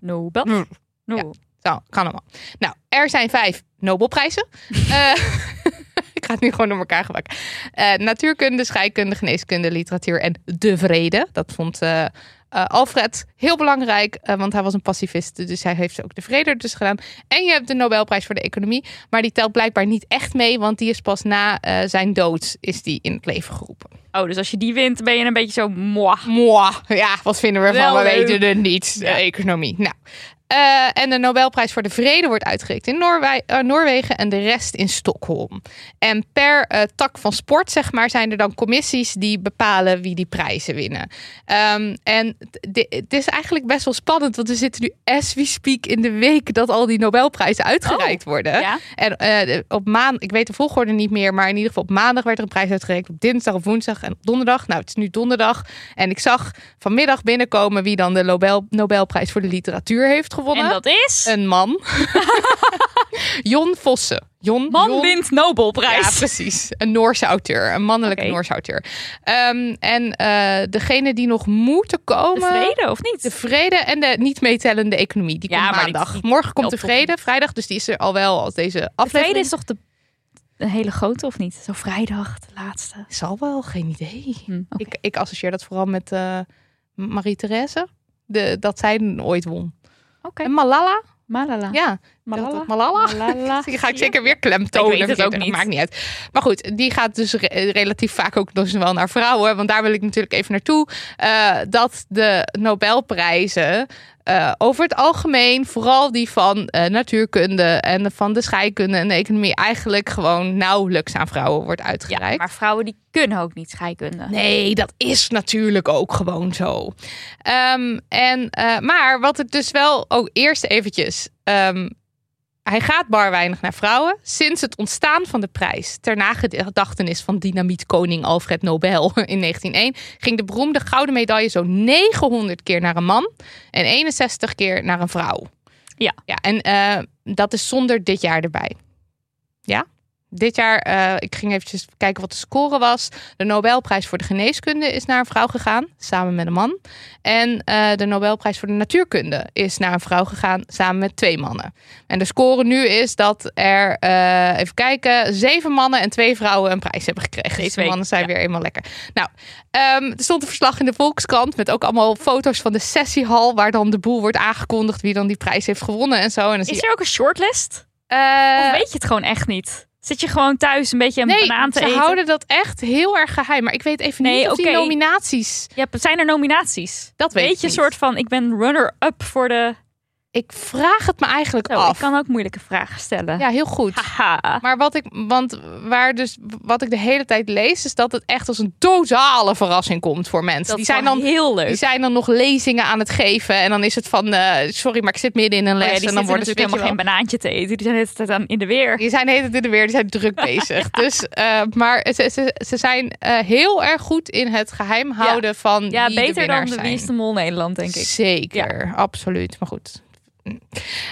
Nobel. Nobel. Zo, kan allemaal. Nou, er zijn vijf Nobelprijzen. Eh, ik ga het nu gewoon door elkaar gebakken. Eh, natuurkunde, scheikunde, geneeskunde, literatuur en de vrede. Dat vond eh, eh, Alfred heel belangrijk, eh, want hij was een pacifist. Dus hij heeft ook de vrede dus gedaan. En je hebt de Nobelprijs voor de economie. Maar die telt blijkbaar niet echt mee, want die is pas na eh, zijn dood is die in het leven geroepen. Oh, dus als je die wint, ben je een beetje zo. Mwah, ja, wat vinden we ervan? Wel We weten het niet. Ja. economie. Nou. Eh, en de Nobelprijs voor de Vrede wordt uitgereikt in eh, Noorwegen en de rest in Stockholm. En per eh, tak van sport, zeg maar, zijn er dan commissies die bepalen wie die prijzen winnen. Ehm, en het is eigenlijk best wel spannend, want we zitten nu as we speak in de week dat al die Nobelprijzen uitgereikt worden. Ja? En op maandag, ik weet de volgorde niet meer, maar in ieder geval op maandag werd er een prijs uitgereikt. Op dinsdag, op woensdag en op donderdag. Nou, het is nu donderdag. En ik zag vanmiddag binnenkomen wie dan de Nobel, Nobelprijs voor de literatuur heeft gewonnen. En dat is... Een man. Jon Vossen. Jon, Man Jon- wint Nobelprijs. Ja, precies. Een Noorse auteur. Een mannelijke. Noorse auteur. Ehm, en eh degene die nog moeten de komen... vrede, of niet? De vrede en de niet meetellende economie. Die Ja, komt die- maandag. die Morgen komt de vrede, vrijdag. Dus die is er al wel als deze De aflevering. vrede is toch de... een hele grote, of niet? Zo vrijdag, de laatste. Zal wel, geen idee. Hm. Ik, ik associeer dat vooral met eh, Marie-Therese. De, dat zij ooit won. Oké. En Malala? Malala. Ja. Malala. Malala? Malala. Die ga ik zeker weer klemtonen. Ik weet het ook niet. Maakt niet uit. Maar goed, die gaat dus re- relatief vaak ook dus wel naar vrouwen. Want daar wil ik natuurlijk even naartoe. Eh, dat de Nobelprijzen eh, over het algemeen, vooral die van eh, natuurkunde en van de scheikunde en de economie, eigenlijk gewoon nauwelijks aan vrouwen wordt Ja, uitgereikt. maar vrouwen die kunnen ook niet scheikunde. Nee, dat is natuurlijk ook gewoon zo. Ehm, en, maar wat het dus wel ook eerst eventjes. ehm, hij gaat bar weinig naar vrouwen. Sinds het ontstaan van de prijs ter nagedachtenis van dynamietkoning Alfred Nobel in 1901 ging de beroemde gouden medaille zo 900 keer naar een man en 61 keer naar een vrouw. Ja. ja en eh, dat is zonder dit jaar erbij. Ja. Dit jaar, eh, ik ging eventjes kijken wat de score was. De Nobelprijs voor de geneeskunde is naar een vrouw gegaan, samen met een man. En eh, de Nobelprijs voor de natuurkunde is naar een vrouw gegaan, samen met twee mannen. En de score nu is dat er, eh, even kijken, zeven mannen en twee vrouwen een prijs hebben gekregen. Deze Dus de mannen zijn ja. weer eenmaal lekker. Nou, ehm, er stond een verslag in de Volkskrant met ook allemaal foto's van de sessiehal, waar dan de boel wordt aangekondigd wie dan die prijs heeft gewonnen en zo. En Is er ook een shortlist? Of weet je het gewoon echt niet? Zit je gewoon thuis een beetje een Nee, banaan te ze eten? houden dat echt heel erg geheim. Maar ik weet even Nee, niet of die oké. nominaties... Ja, zijn er nominaties? Dat weet, Weet je, niet. soort van, ik ben runner-up voor de... Ik vraag het me eigenlijk Zo, af. ik kan ook moeilijke vragen stellen. Ja, heel goed. Haha. Maar wat ik, want waar dus, wat ik de hele tijd lees, is dat het echt als een totale verrassing komt voor mensen. Dat die zijn dan, heel leuk. die zijn dan nog lezingen aan het geven. En dan is het van, eh, sorry, maar ik zit midden in een Oh les. ja, die en dan worden ze helemaal geen banaantje te eten. Die zijn de hele tijd aan in de weer. Die zijn de hele tijd in de weer, die zijn druk bezig. Dus, eh, maar ze, ze, ze zijn eh, heel erg goed in het geheim houden van Ja, wie de beter dan de. Wie is de Mol Nederland, denk ik. Zeker, absoluut. Maar goed.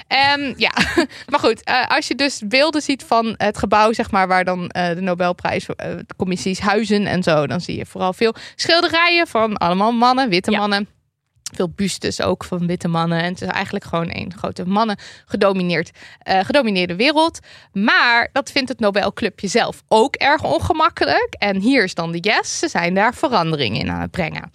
Ehm, ja, maar goed. eh, als je dus beelden ziet van het gebouw, zeg maar, waar dan eh, de Nobelprijs, eh, huizen en zo, dan zie je vooral veel schilderijen van allemaal mannen, witte Ja. mannen. Veel bustes ook van witte mannen. En het is eigenlijk gewoon één grote mannen gedomineerd, gedomineerde wereld. Maar dat vindt het Nobelclubje zelf ook erg ongemakkelijk. En hier is dan de yes. Ze zijn daar verandering in aan het brengen.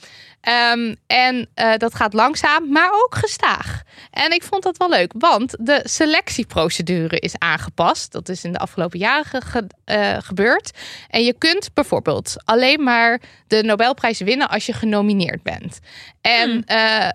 Ehm, en eh, dat gaat langzaam, maar ook gestaag. En ik vond dat wel leuk, want de selectieprocedure is aangepast. Dat is in de afgelopen jaren ge- eh, gebeurd. En je kunt bijvoorbeeld alleen maar de Nobelprijs winnen als je genomineerd bent. En Hmm. eh,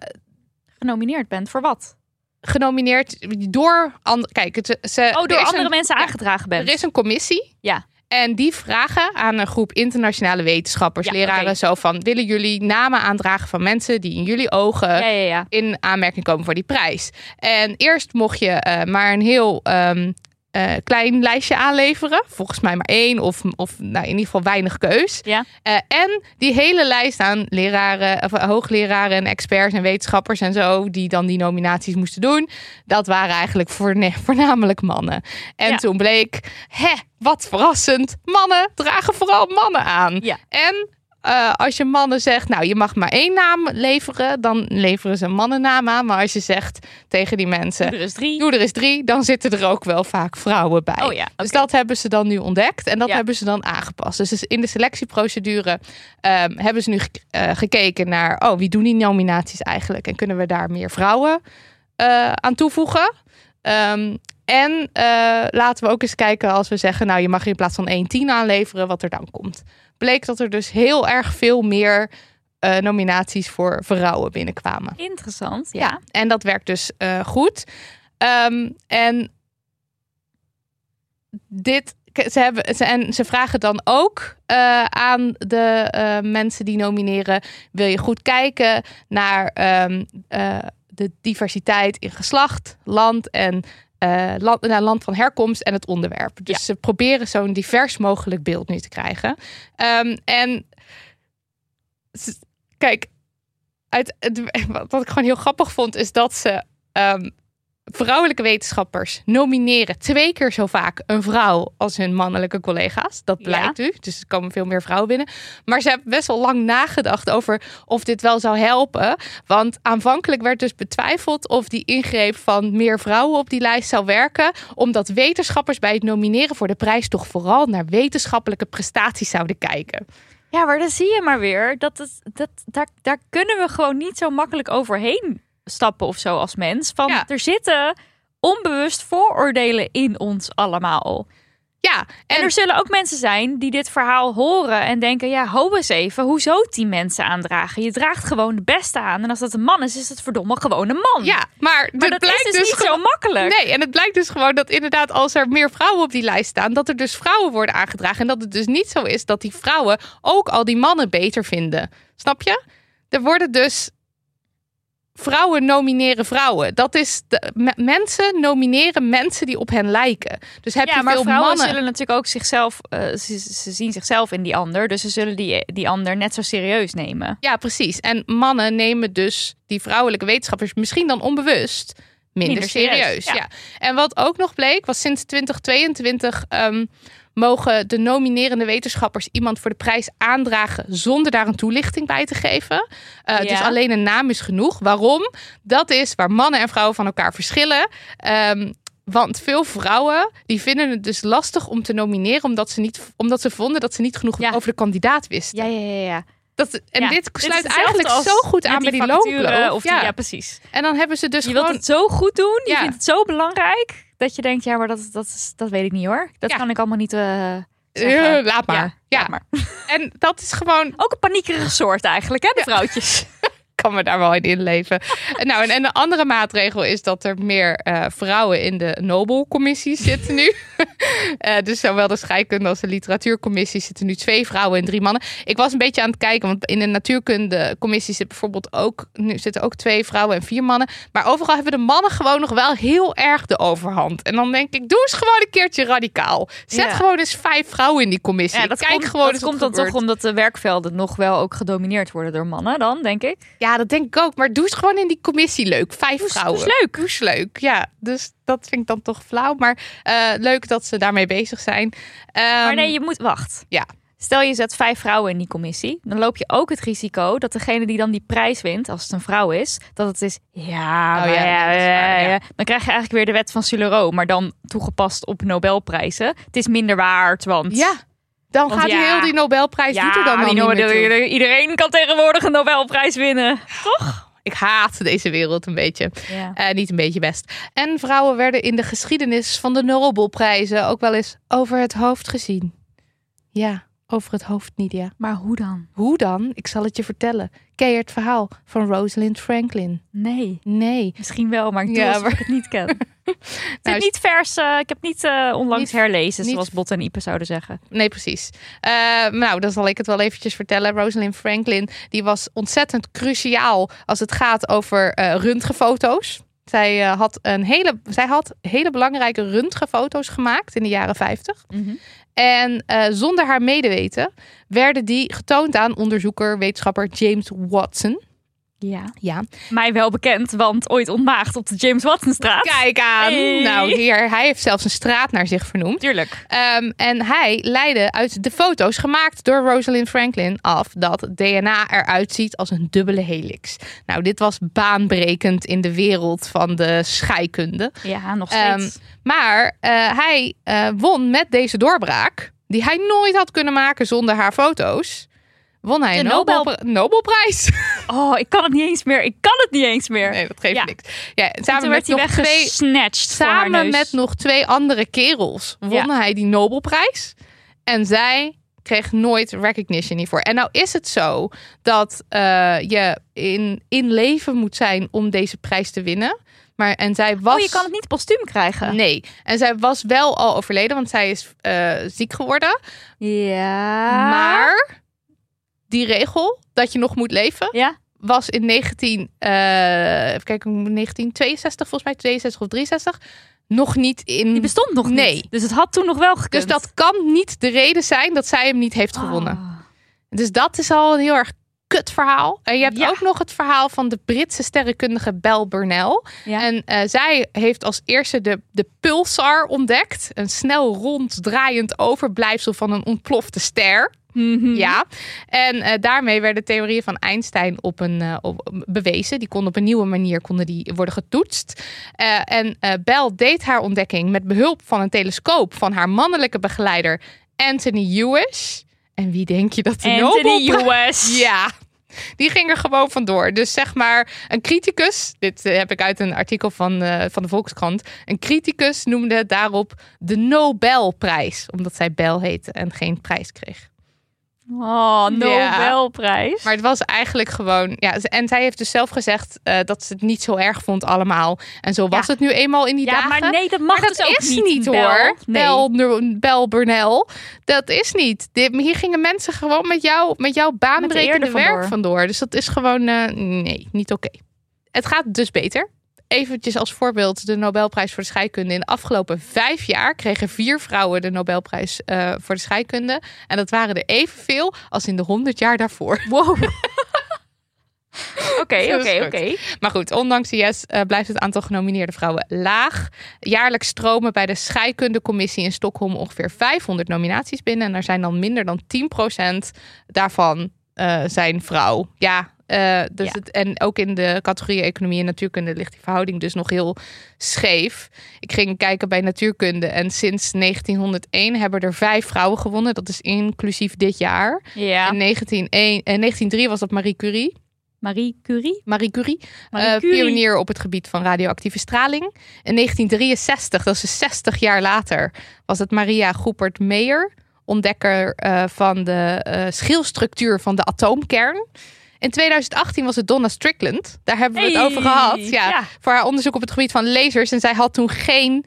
Genomineerd bent voor wat? genomineerd door... Kijk, het, ze, Oh, door andere een- mensen ja, aangedragen bent. Er is een commissie. Ja. En die vragen aan een groep internationale wetenschappers, Ja, leraren, zo van: willen jullie namen aandragen van mensen die in jullie ogen Ja, ja, ja. in aanmerking komen voor die prijs? En eerst mocht je eh, maar een heel ehm, eh, klein lijstje aanleveren, volgens mij maar één of, of nou, in ieder geval weinig keus. Ja. Eh, en die hele lijst aan leraren, of, eh, hoogleraren en experts en wetenschappers en zo, die dan die nominaties moesten doen, dat waren eigenlijk voornamelijk mannen. En Ja. toen bleek, hè, wat verrassend, mannen dragen vooral mannen aan. Ja. En eh, als je mannen zegt, nou je mag maar één naam leveren, dan leveren ze een mannennaam aan. Maar als je zegt tegen die mensen, Er is drie. doe er eens drie, dan zitten er ook wel vaak vrouwen bij. Oh ja, Dus dat hebben ze dan nu ontdekt en dat Ja. hebben ze dan aangepast. Dus in de selectieprocedure ehm, hebben ze nu eh, gekeken naar, oh wie doen die nominaties eigenlijk en kunnen we daar meer vrouwen eh, aan toevoegen? Ehm, en laten we ook eens kijken als we zeggen, nou je mag in plaats van 1 10 aanleveren, wat er dan komt. Bleek dat er dus heel erg veel meer eh, nominaties voor vrouwen binnenkwamen. Interessant, ja. Ja, en dat werkt dus eh, goed. Ehm, en dit, ze, hebben, ze, en ze vragen dan ook eh, aan de mensen die nomineren: wil je goed kijken naar ehm, eh, de diversiteit in geslacht, land en eh, land, naar land van herkomst en het onderwerp. Dus ze proberen zo'n divers mogelijk beeld nu te krijgen. Ehm, en kijk, uit, het, wat ik gewoon heel grappig vond, is dat ze ehm, vrouwelijke wetenschappers nomineren twee keer zo vaak een vrouw als hun mannelijke collega's. Dat Ja. blijkt nu. Dus er komen veel meer vrouwen binnen. Maar ze hebben best wel lang nagedacht over of dit wel zou helpen. Want aanvankelijk werd dus betwijfeld of die ingreep van meer vrouwen op die lijst zou werken. Omdat wetenschappers bij het nomineren voor de prijs toch vooral naar wetenschappelijke prestaties zouden kijken. Ja, maar dan zie je maar weer dat het, dat, daar, daar kunnen we gewoon niet zo makkelijk overheen stappen of zo als mens. Van Ja. er zitten onbewust vooroordelen in ons allemaal. Ja, En, en er zullen ook mensen zijn die dit verhaal horen en denken: ja, ho eens even, hoezo die mensen aandragen? Je draagt gewoon de beste aan. En als dat een man is, is het verdomme gewoon een man. ja, maar, maar dat is dus, niet gewoon- zo makkelijk. Nee, en het blijkt dus gewoon dat inderdaad als er meer vrouwen op die lijst staan, dat er dus vrouwen worden aangedragen. En dat het dus niet zo is dat die vrouwen ook al die mannen beter vinden. Snap je? Er worden dus vrouwen nomineren vrouwen. Dat is de, me- mensen nomineren mensen die op hen lijken. Dus heb ja, je maar veel vrouwen mannen. zullen natuurlijk ook zichzelf, eh, ze, ze zien zichzelf in die ander, dus ze zullen die, die ander net zo serieus nemen. Ja, precies. En mannen nemen dus die vrouwelijke wetenschappers misschien dan onbewust minder, Minder serieus, serieus. ja. ja. En wat ook nog bleek, was sinds 2022 ehm, mogen de nominerende wetenschappers iemand voor de prijs aandragen zonder daar een toelichting bij te geven. Ja. Dus alleen een naam is genoeg. Waarom? Dat is waar mannen en vrouwen van elkaar verschillen. Ehm, want veel vrouwen die vinden het dus lastig om te nomineren, omdat ze, niet, omdat ze vonden dat ze niet genoeg Ja. over de kandidaat wisten. Ja, ja, ja. ja. Dat, en Ja, dit sluit eigenlijk zo goed aan bij die vacature loonkloof. Of die, ja. ja. precies. En dan hebben ze dus je gewoon... wilt het zo goed doen, je vindt het zo belangrijk, dat je denkt, ja, maar dat, dat, is, dat weet ik niet hoor. Dat Ja. kan ik allemaal niet eh. Eh, laat maar. Ja, laat maar. En dat is gewoon... Ook een paniekerige soort eigenlijk, hè, de vrouwtjes. Kan me daar wel in inleven. En nou, en, en een andere maatregel is dat er meer eh, vrouwen in de Nobel-commissies zitten nu. Eh, dus zowel de scheikunde als de literatuurcommissie zitten nu twee vrouwen en drie mannen. Ik was een beetje aan het kijken, want in de natuurkunde-commissie zit bijvoorbeeld ook, nu zitten ook twee vrouwen en vier mannen. Maar overal hebben de mannen gewoon nog wel heel erg de overhand. En dan denk ik, doe eens gewoon een keertje radicaal. Zet Ja. gewoon eens vijf vrouwen in die commissie. Ja, dat Kijk komt, gewoon dat komt dan gebeurt. toch omdat de werkvelden nog wel ook gedomineerd worden door mannen dan, denk ik. Ja, dat denk ik ook. Maar doe eens gewoon in die commissie leuk. Vijf vrouwen. doe eens leuk. Doe eens leuk. Ja, dus dat vind ik dan toch flauw. Maar eh, leuk dat ze daarmee bezig zijn. Maar Ehm, nee, je moet, wacht. ja. Stel je zet vijf vrouwen in die commissie, dan loop je ook het risico dat degene die dan die prijs wint, als het een vrouw is, dat het is ja, Oh ja, ja, is waar, ja, ja. dan krijg je eigenlijk weer de wet van Sulero, maar dan toegepast op Nobelprijzen. Het is minder waard, want Ja, dan Want gaat ja. heel die Nobelprijs ja, er dan niet iedereen kan tegenwoordig een Nobelprijs winnen. Ik haat deze wereld een beetje. Ja. Eh, niet een beetje best. En vrouwen werden in de geschiedenis van de Nobelprijzen ook wel eens over het hoofd gezien. Ja, over het hoofd, Nidia. Maar hoe dan? Hoe dan? Ik zal het je vertellen. Ken je het verhaal van Rosalind Franklin? Nee. Nee. Misschien wel, maar ik doe Ja, alsof maar- ik het niet ken. Het Nou, is niet vers. eh, ik heb niet eh, onlangs Niet- herlezen, niet- zoals Bot en Ipe zouden zeggen. Nee, precies. Eh, nou, dan zal ik het wel eventjes vertellen. Rosalind Franklin, die was ontzettend cruciaal als het gaat over röntgenfoto's. Zij, had een hele, zij had hele belangrijke röntgenfoto's gemaakt in de jaren 50. En eh, zonder haar medeweten werden die getoond aan onderzoeker, wetenschapper James Watson. Ja. Ja. Mij wel bekend, want ooit ontmaagd op de James Watsonstraat. Kijk aan. Hey. Nou, hier, hij heeft zelfs een straat naar zich vernoemd. Tuurlijk. Ehm, en hij leidde uit de foto's gemaakt door Rosalind Franklin af dat DNA eruit ziet als een dubbele helix. Nou, dit was baanbrekend in de wereld van de scheikunde. Ja, nog Ehm, steeds. Maar eh, hij eh, won met deze doorbraak, die hij nooit had kunnen maken zonder haar foto's. Won hij De een Nobel- Nobel... Nobelprijs? oh, ik kan het niet eens meer. Ik kan het niet eens meer. Nee, dat geeft Ja. niks. Ja, En samen toen met werd hij nog twee, Samen met nog twee andere kerels won Ja. hij die Nobelprijs. En zij kreeg nooit recognition hiervoor. En nou is het zo dat eh, je in, in leven moet zijn om deze prijs te winnen. Maar en zij was. Oh, je kan het niet postuum krijgen. Nee. En zij was wel al overleden, want zij is eh, ziek geworden. Ja. Maar die regel dat je nog moet leven Ja. was in 19, eh, even kijken, 1962 volgens mij, 62 of 63, nog niet in. Die bestond nog Nee. niet. Dus het had toen nog wel gekund. Dus dat kan niet de reden zijn dat zij hem niet heeft gewonnen. Oh. Dus dat is al een heel erg kut verhaal. En je hebt Ja. ook nog het verhaal van de Britse sterrenkundige Belle Burnell. Ja. En eh, zij heeft als eerste de, de pulsar ontdekt. Een snel ronddraaiend overblijfsel van een ontplofte ster. Mhm. Ja, en eh, daarmee werden theorieën van Einstein op een, eh, op, bewezen. Die konden op een nieuwe manier konden die worden getoetst. Eh, en Bell deed haar ontdekking met behulp van een telescoop van haar mannelijke begeleider Anthony Hewish. En wie denk je dat die Anthony US. Ja, die ging er gewoon vandoor. Dus zeg maar, een criticus, dit heb ik uit een artikel van, van de Volkskrant. Een criticus noemde het daarop de Nobelprijs, omdat zij Bell heette en geen prijs kreeg. Oh, Nobelprijs. Maar het was eigenlijk gewoon. Ja, en zij heeft dus zelf gezegd eh, dat ze het niet zo erg vond, allemaal. En zo was Ja. het nu eenmaal in die ja, dagen. maar nee, dat mag dat dus ook is niet, niet, Bel. hoor. Nee. Bel, Bel Burnell. Dat is niet. Dit, hier gingen mensen gewoon met jou, met jouw baanbrekende werk vandoor. vandoor. Dus dat is gewoon. eh, nee, niet oké. Het gaat dus beter. Eventjes als voorbeeld de Nobelprijs voor de scheikunde. In de afgelopen vijf jaar kregen vier vrouwen de Nobelprijs eh, voor de scheikunde. En dat waren er evenveel als in de honderd jaar daarvoor. Wow. Oké, is oké, oké. Maar goed, ondanks de yes eh, blijft het aantal genomineerde vrouwen laag. Jaarlijks stromen bij de scheikundecommissie in Stockholm ongeveer 500 nominaties binnen. En er zijn dan minder dan 10% daarvan eh, zijn vrouw. Ja, eh, dus Ja. Het, en ook in de categorieën economie en natuurkunde ligt die verhouding dus nog heel scheef. Ik ging kijken bij natuurkunde en sinds 1901 hebben er vijf vrouwen gewonnen. Dat is inclusief dit jaar. Ja. In 1901, eh, 1903 was dat Marie Curie. Marie Curie. Marie Curie, Marie eh, Curie. pionier op het gebied van radioactieve straling. In 1963, dat is dus 60 jaar later, was het Maria Goepert Meyer, ontdekker van de eh schilstructuur van de atoomkern. In 2018 was het Donna Strickland. Daar hebben we het Hey, over gehad. Ja, ja. Voor haar onderzoek op het gebied van lasers. En zij had toen geen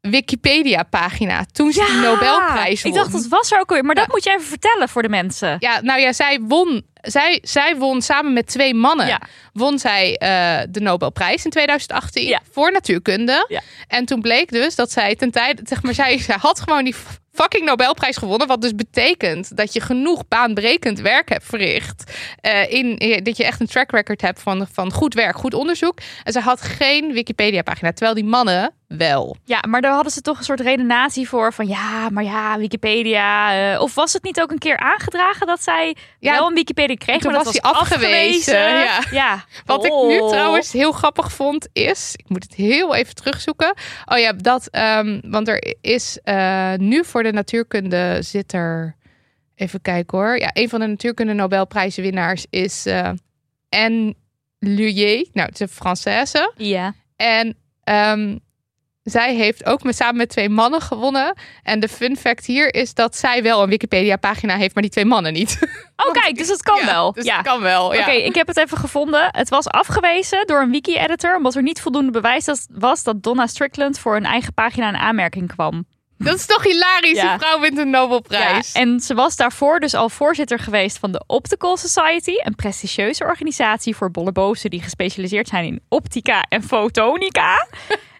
Wikipedia-pagina. Toen ze die Nobelprijs won. Ik dacht, dat was er ook alweer. Maar dat moet je even vertellen voor de mensen. Ja, nou ja, zij won. Zij, zij won samen met twee mannen. Ja. Won zij eh, de Nobelprijs in 2018 Ja. voor natuurkunde. En toen bleek dus dat zij ten tijde, zeg maar, zij, zij had gewoon die fucking Nobelprijs gewonnen. Wat dus betekent dat je genoeg baanbrekend werk hebt verricht. eh, in, eh, dat je echt een track record hebt van, van goed werk, goed onderzoek. En ze had geen Wikipedia-pagina, terwijl die mannen wel. Ja, maar daar hadden ze toch een soort redenatie voor van ja, maar ja, Wikipedia. eh, of was het niet ook een keer aangedragen dat zij Ja, wel een Wikipedia kreeg, toen maar dat was afgewezen, ja. ja. Wat ik nu Oh. trouwens heel grappig vond is, ik moet het heel even terugzoeken. Oh ja, dat, ehm, want er is nu voor de natuurkunde zit er, even kijken hoor. Ja, een van de natuurkunde Nobelprijzenwinnaars is eh Anne Luyer. Nou, het is een Française. Ja. En ehm, zij heeft ook met, samen met twee mannen gewonnen. En de fun fact hier is dat zij wel een Wikipedia-pagina heeft, maar die twee mannen niet. Oh, kijk, dus het kan Ja, wel. Dus ja. kan wel. Ja. Oké, ik heb het even gevonden. Het was afgewezen door een wiki-editor omdat er niet voldoende bewijs dat- was dat Donna Strickland voor een eigen pagina in aanmerking kwam. Dat is toch hilarisch? Ja. Die vrouw wint een Nobelprijs. Ja, en ze was daarvoor dus al voorzitter geweest van de Optical Society, een prestigieuze organisatie voor bollebozen die gespecialiseerd zijn in optica en fotonica.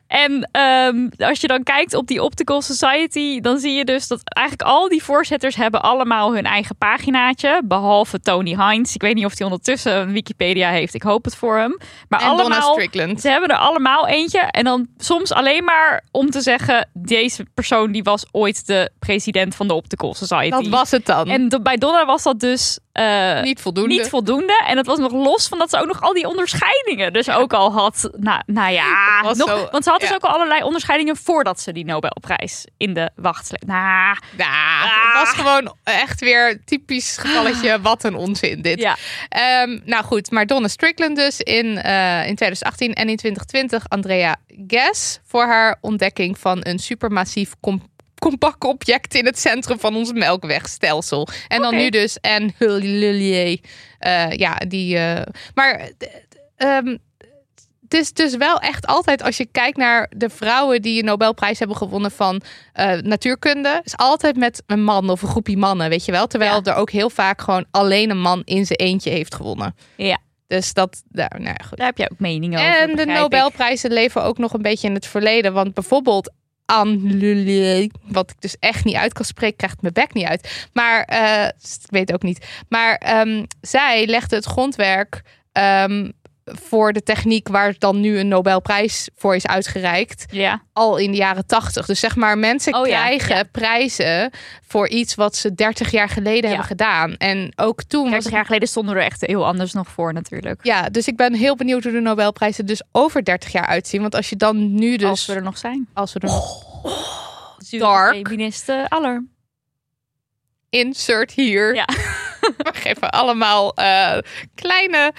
En ehm, als je dan kijkt op die Optical Society, dan zie je dus dat eigenlijk al die voorzitters hebben allemaal hun eigen paginaatje. Behalve Tony Hines. Ik weet niet of hij ondertussen een Wikipedia heeft. Ik hoop het voor hem. Maar en Donna allemaal, Strickland. ze hebben er allemaal eentje. En dan soms alleen maar om te zeggen... deze persoon die was ooit de president van de Optical Society. Dat was het dan. En bij Donna was dat dus eh, niet voldoende. niet voldoende. En dat was nog los van dat ze ook nog al die onderscheidingen dus ook al had. Nou, nou ja, was nog, zo- want ze had dus ook al allerlei onderscheidingen voordat ze die Nobelprijs in de wacht sleept. Nou, Ja, het was gewoon echt weer typisch gevalletje. Wat een onzin dit. ja. Ehm, nou goed, maar Donna Strickland dus in, eh, in 2018 en in 2020 Andrea Ghez voor haar ontdekking van een supermassief compact object in het centrum van ons melkwegstelsel. En dan nu dus en Hullier. eh ja, die. eh, maar eh, ehm, het is dus wel echt altijd, als je kijkt naar de vrouwen die een Nobelprijs hebben gewonnen van eh, natuurkunde, is altijd met een man of een groepje mannen, weet je wel. Terwijl er ook heel vaak gewoon alleen een man in zijn eentje heeft gewonnen. Ja. Dus dat, nou, nou ja, goed. Daar heb je ook meningen over. En de ik. Nobelprijzen leven ook nog een beetje in het verleden. Want bijvoorbeeld Anne Lullier, wat ik dus echt niet uit kan spreken, krijgt mijn bek niet uit. Maar eh, ik weet ook niet. Maar ehm, zij legde het grondwerk ehm, voor de techniek waar dan nu een Nobelprijs voor is uitgereikt. Ja, Al in de jaren tachtig. Dus zeg maar, mensen Oh krijgen ja. prijzen voor iets wat ze 30 jaar geleden hebben gedaan. En ook toen was 30 jaar geleden stonden er echt heel anders nog voor natuurlijk. ja, dus ik ben heel benieuwd hoe de Nobelprijzen dus over 30 jaar uitzien. Want als je dan nu dus... Als we er nog zijn. als we er Zure dark. Feministen aller. insert hier. Ja. We geven allemaal eh, kleine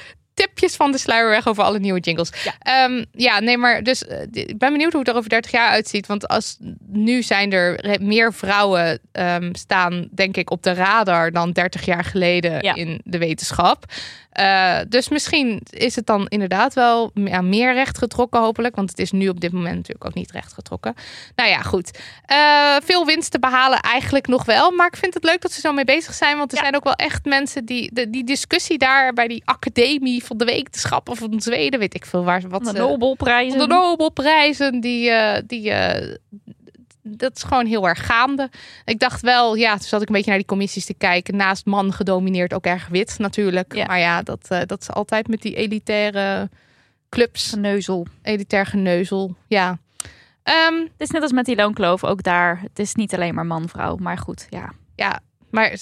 tipjes van de sluier weg over alle nieuwe jingles. Ja. Ehm, ja, nee, maar dus eh, ik ben benieuwd hoe het er over 30 jaar uitziet. Want als nu zijn er meer vrouwen ehm, staan, denk ik, op de radar dan 30 jaar geleden Ja. in de wetenschap. Eh, dus misschien is het dan inderdaad wel ja, meer recht getrokken, hopelijk. Want het is nu op dit moment natuurlijk ook niet recht getrokken. Nou ja, goed. Eh, veel winst te behalen eigenlijk nog wel. Maar ik vind het leuk dat ze zo mee bezig zijn. Want er Ja. zijn ook wel echt mensen die... De, die discussie daar bij die academie van de wetenschappen van Zweden... weet ik veel waar, wat Van de ze... Nobelprijzen. De Nobelprijzen, die, eh, die, eh, dat is gewoon heel erg gaande. Ik dacht wel, ja, toen zat ik een beetje naar die commissies te kijken. Naast man gedomineerd ook erg wit natuurlijk. Ja. Maar ja, dat, eh, dat is altijd met die elitaire clubs, Geneuzel. elitair geneuzel. Ja. Ehm, Het is net als met die loonkloof, ook daar. Het is niet alleen maar man-vrouw, maar goed, ja. ja, maar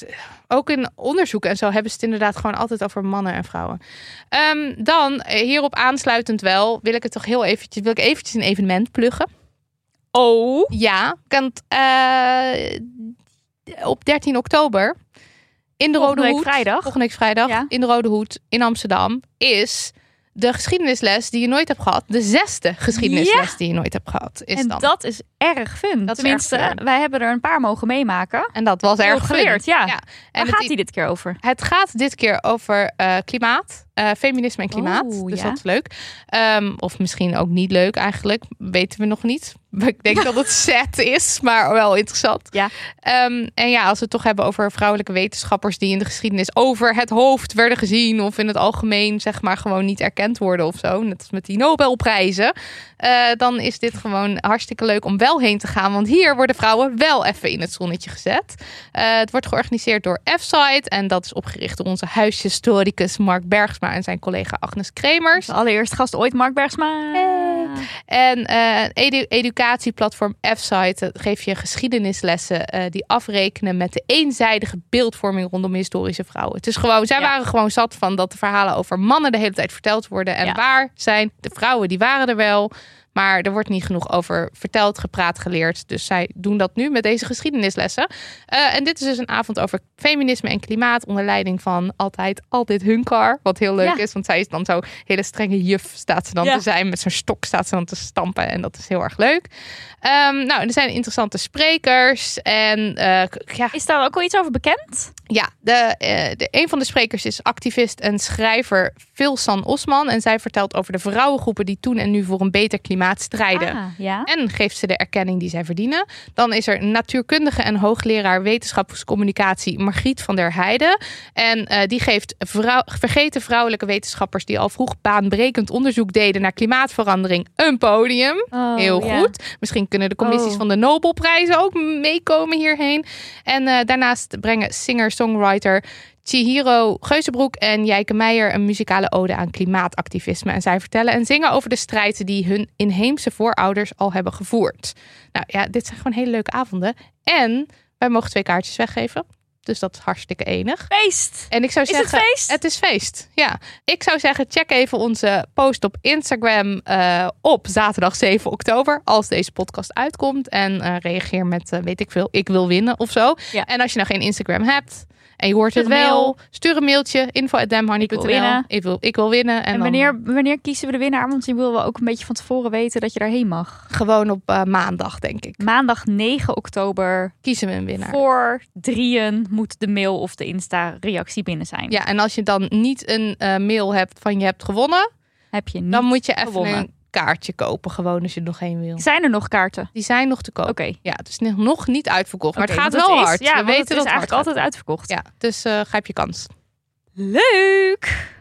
ook in onderzoek en zo hebben ze het inderdaad gewoon altijd over mannen en vrouwen. Ehm, dan, eh, hierop aansluitend wel, wil ik het toch heel eventjes, wil ik eventjes een evenement pluggen. Oh. Ja, want eh, op 13 oktober in de Volgende Rode Hoed, vrijdag. volgende week vrijdag Ja. in de Rode Hoed in Amsterdam is de geschiedenisles die je nooit hebt gehad, de zesde geschiedenisles die je nooit hebt gehad, is En dan. dat is erg fun. Dat Tenminste, erg fun. wij hebben er een paar mogen meemaken. en dat was erg geleerd, ja. Ja. Waar En het, gaat die dit keer over? het gaat dit keer over eh, klimaat, eh, feminisme en klimaat. Oh, dus ja. dat is leuk. Ehm, of misschien ook niet leuk eigenlijk, weten we nog niet. Ik denk dat het set is, maar wel interessant. Ja. Ehm, en ja, als we het toch hebben over vrouwelijke wetenschappers die in de geschiedenis over het hoofd werden gezien of in het algemeen zeg maar gewoon niet erkend worden of zo, net als met die Nobelprijzen, eh, dan is dit gewoon hartstikke leuk om wel heen te gaan, want hier worden vrouwen wel even in het zonnetje gezet. Eh, het wordt georganiseerd door F-Site en dat is opgericht door onze huishistoricus Mark Bergsma en zijn collega Agnes Kremers. De allereerste gast ooit, Mark Bergsma. En edu- educatieplatform F-Site geeft je geschiedenislessen eh, die afrekenen met de eenzijdige beeldvorming rondom historische vrouwen. Het is gewoon, zij waren gewoon zat van dat de verhalen over mannen de hele tijd verteld worden. En waar zijn de vrouwen? Die waren er wel. Maar er wordt niet genoeg over verteld, gepraat, geleerd. Dus zij doen dat nu met deze geschiedenislessen. Eh, en dit is dus een avond over feminisme en klimaat onder leiding van altijd, altijd Hunkar. Wat heel leuk Ja. is, want zij is dan zo hele strenge juf staat ze dan Ja. te zijn. Met zo'n stok staat ze dan te stampen en dat is heel erg leuk. Ehm, nou, er zijn interessante sprekers en eh, ja, Is daar ook al iets over bekend? ja, de, eh, de, een van de sprekers is activist en schrijver Filsan Osman. En zij vertelt over de vrouwengroepen die toen en nu voor een beter klimaat strijden. Ah, ja. En geeft ze de erkenning die zij verdienen. Dan is er natuurkundige en hoogleraar wetenschapscommunicatie Margriet van der Heijden. En eh, die geeft vrouw, vergeten vrouwelijke wetenschappers die al vroeg baanbrekend onderzoek deden naar klimaatverandering een podium. Oh, Heel ja. goed. Misschien kunnen de commissies Oh. van de Nobelprijzen ook meekomen hierheen. En eh, daarnaast brengen singer-songwriter Chihiro Geuzenbroek en Jijke Meijer een muzikale ode aan klimaatactivisme. En zij vertellen en zingen over de strijd die hun inheemse voorouders al hebben gevoerd. Nou ja, dit zijn gewoon hele leuke avonden. En wij mogen twee kaartjes weggeven. Dus dat is hartstikke enig. Feest! En ik zou Is het zeggen, feest? Het is feest, ja. Ik zou zeggen, check even onze post op Instagram eh, op zaterdag 7 oktober. Als deze podcast uitkomt. En eh, reageer met, eh, weet ik veel, ik wil winnen of zo. Ja. En als je nou geen Instagram hebt en je hoort Stuur het wel. mail. Stuur een mailtje, info.damhoney.nl. Ik wil winnen. Ik wil, ik wil winnen. En, En, dan wanneer, wanneer kiezen we de winnaar? Want je wil wel ook een beetje van tevoren weten dat je daarheen mag. gewoon op eh, maandag, denk ik. Maandag 9 oktober Kiezen we een winnaar. voor drieën moet de mail of de Insta-reactie binnen zijn. Ja, en als je dan niet een eh, mail hebt van je hebt gewonnen, Heb je niet dan moet je even gewonnen. een kaartje kopen. Gewoon als je er nog geen wil. Zijn er nog kaarten? Die zijn nog te koop. Oké. Ja, het is nog niet uitverkocht. Maar het gaat wel is- hard. Ja, We weten het is dat het eigenlijk gaat. altijd uitverkocht. Ja, dus eh grijp je kans. Leuk!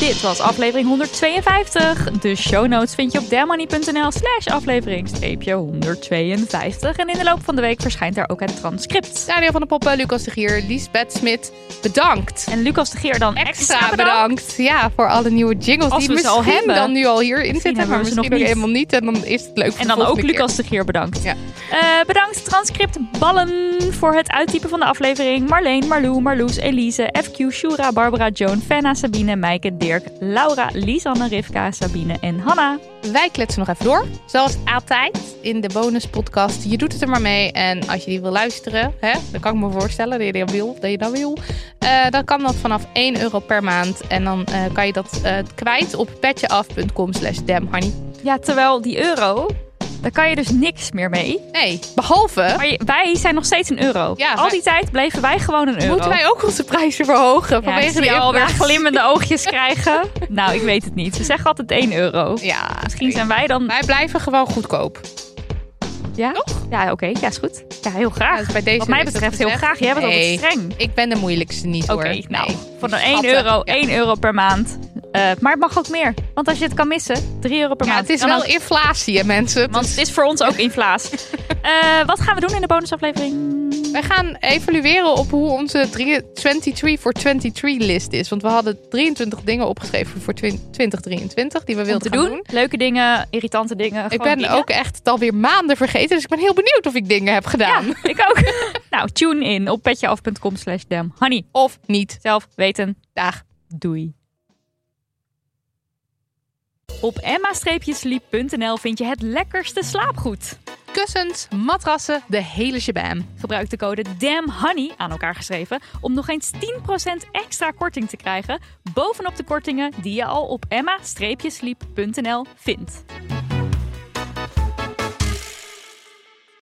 Dit was aflevering 152. De show notes vind je op dammoney.nl slash aflevering streepje 152. En in de loop van de week verschijnt daar ook het transcript. Daniel van der Poppen, Lucas de Gier, Liesbeth Smit, bedankt. En Lucas de Geer dan extra, Extra bedankt. Ja, voor alle nieuwe jingles Als die we misschien hebben. dan nu al hierin zitten. hebben Maar misschien nog niet. helemaal niet. En dan is het leuk voor En de dan ook Lucas de Geer bedankt. Ja. Eh, bedankt transcript ballen voor het uittypen van de aflevering. Marleen, Marlou, Marloes, Elise, FQ, Shura, Barbara, Joan, Fenna, Sabine, Meike, Dirk, Laura, Lisanne, Rivka, Sabine en Hanna. Wij kletsen nog even door. Zoals altijd in de bonuspodcast. Je doet het er maar mee. En als je die wil luisteren, hè, dan kan ik me voorstellen dat je dat wil. Dat je dat wil. Eh, dan kan dat vanaf 1 euro per maand. En dan eh, kan je dat eh, kwijt op petjeaf.com slash damhoney. Ja, terwijl die euro, daar kan je dus niks meer mee. Nee, behalve... Maar je- wij zijn nog steeds een euro. Ja, Al wij- die tijd bleven wij gewoon een euro. Moeten wij ook onze prijzen verhogen ja, vanwege de jou alweer glimmende oogjes krijgen. nou, ik weet het niet. Ze zeggen altijd 1 euro. Ja, Misschien zijn wij dan... wij blijven gewoon goedkoop. Ja? Ja, oké. Ja, is goed. Ja, heel graag. Ja, dus bij deze Wat mij betreft heel graag. Jij bent Nee, altijd streng. Ik ben de moeilijkste niet Oké, hoor. nou, Nee. voor een 1 Schatten. euro, Ja. 1 euro per maand. Eh, maar het mag ook meer. Want als je het kan missen, 3 euro per Ja, maand. het is wel inflatie hè mensen. Het Want is- het is voor ons ook inflatie. Eh, wat gaan we doen in de bonusaflevering? Wij gaan evalueren op hoe onze drie- 23 voor 23 list is. Want we hadden 23 dingen opgeschreven voor 2023 die we wilden doen. doen. Leuke dingen, irritante dingen. Ik ben dingen. ook echt het alweer maanden vergeten. Dus ik ben heel benieuwd of ik dingen heb gedaan. Ja, ik ook. nou, tune in op petjeaf.com slash damhoney. Of niet. Zelf weten. Dag. Doei. Op emma-sleep.nl vind je het lekkerste slaapgoed. Kussens, matrassen, de hele shabam. Gebruik de code DAMNHONEY, aan elkaar geschreven, om nog eens 10% extra korting te krijgen bovenop de kortingen die je al op emma-sleep.nl vindt.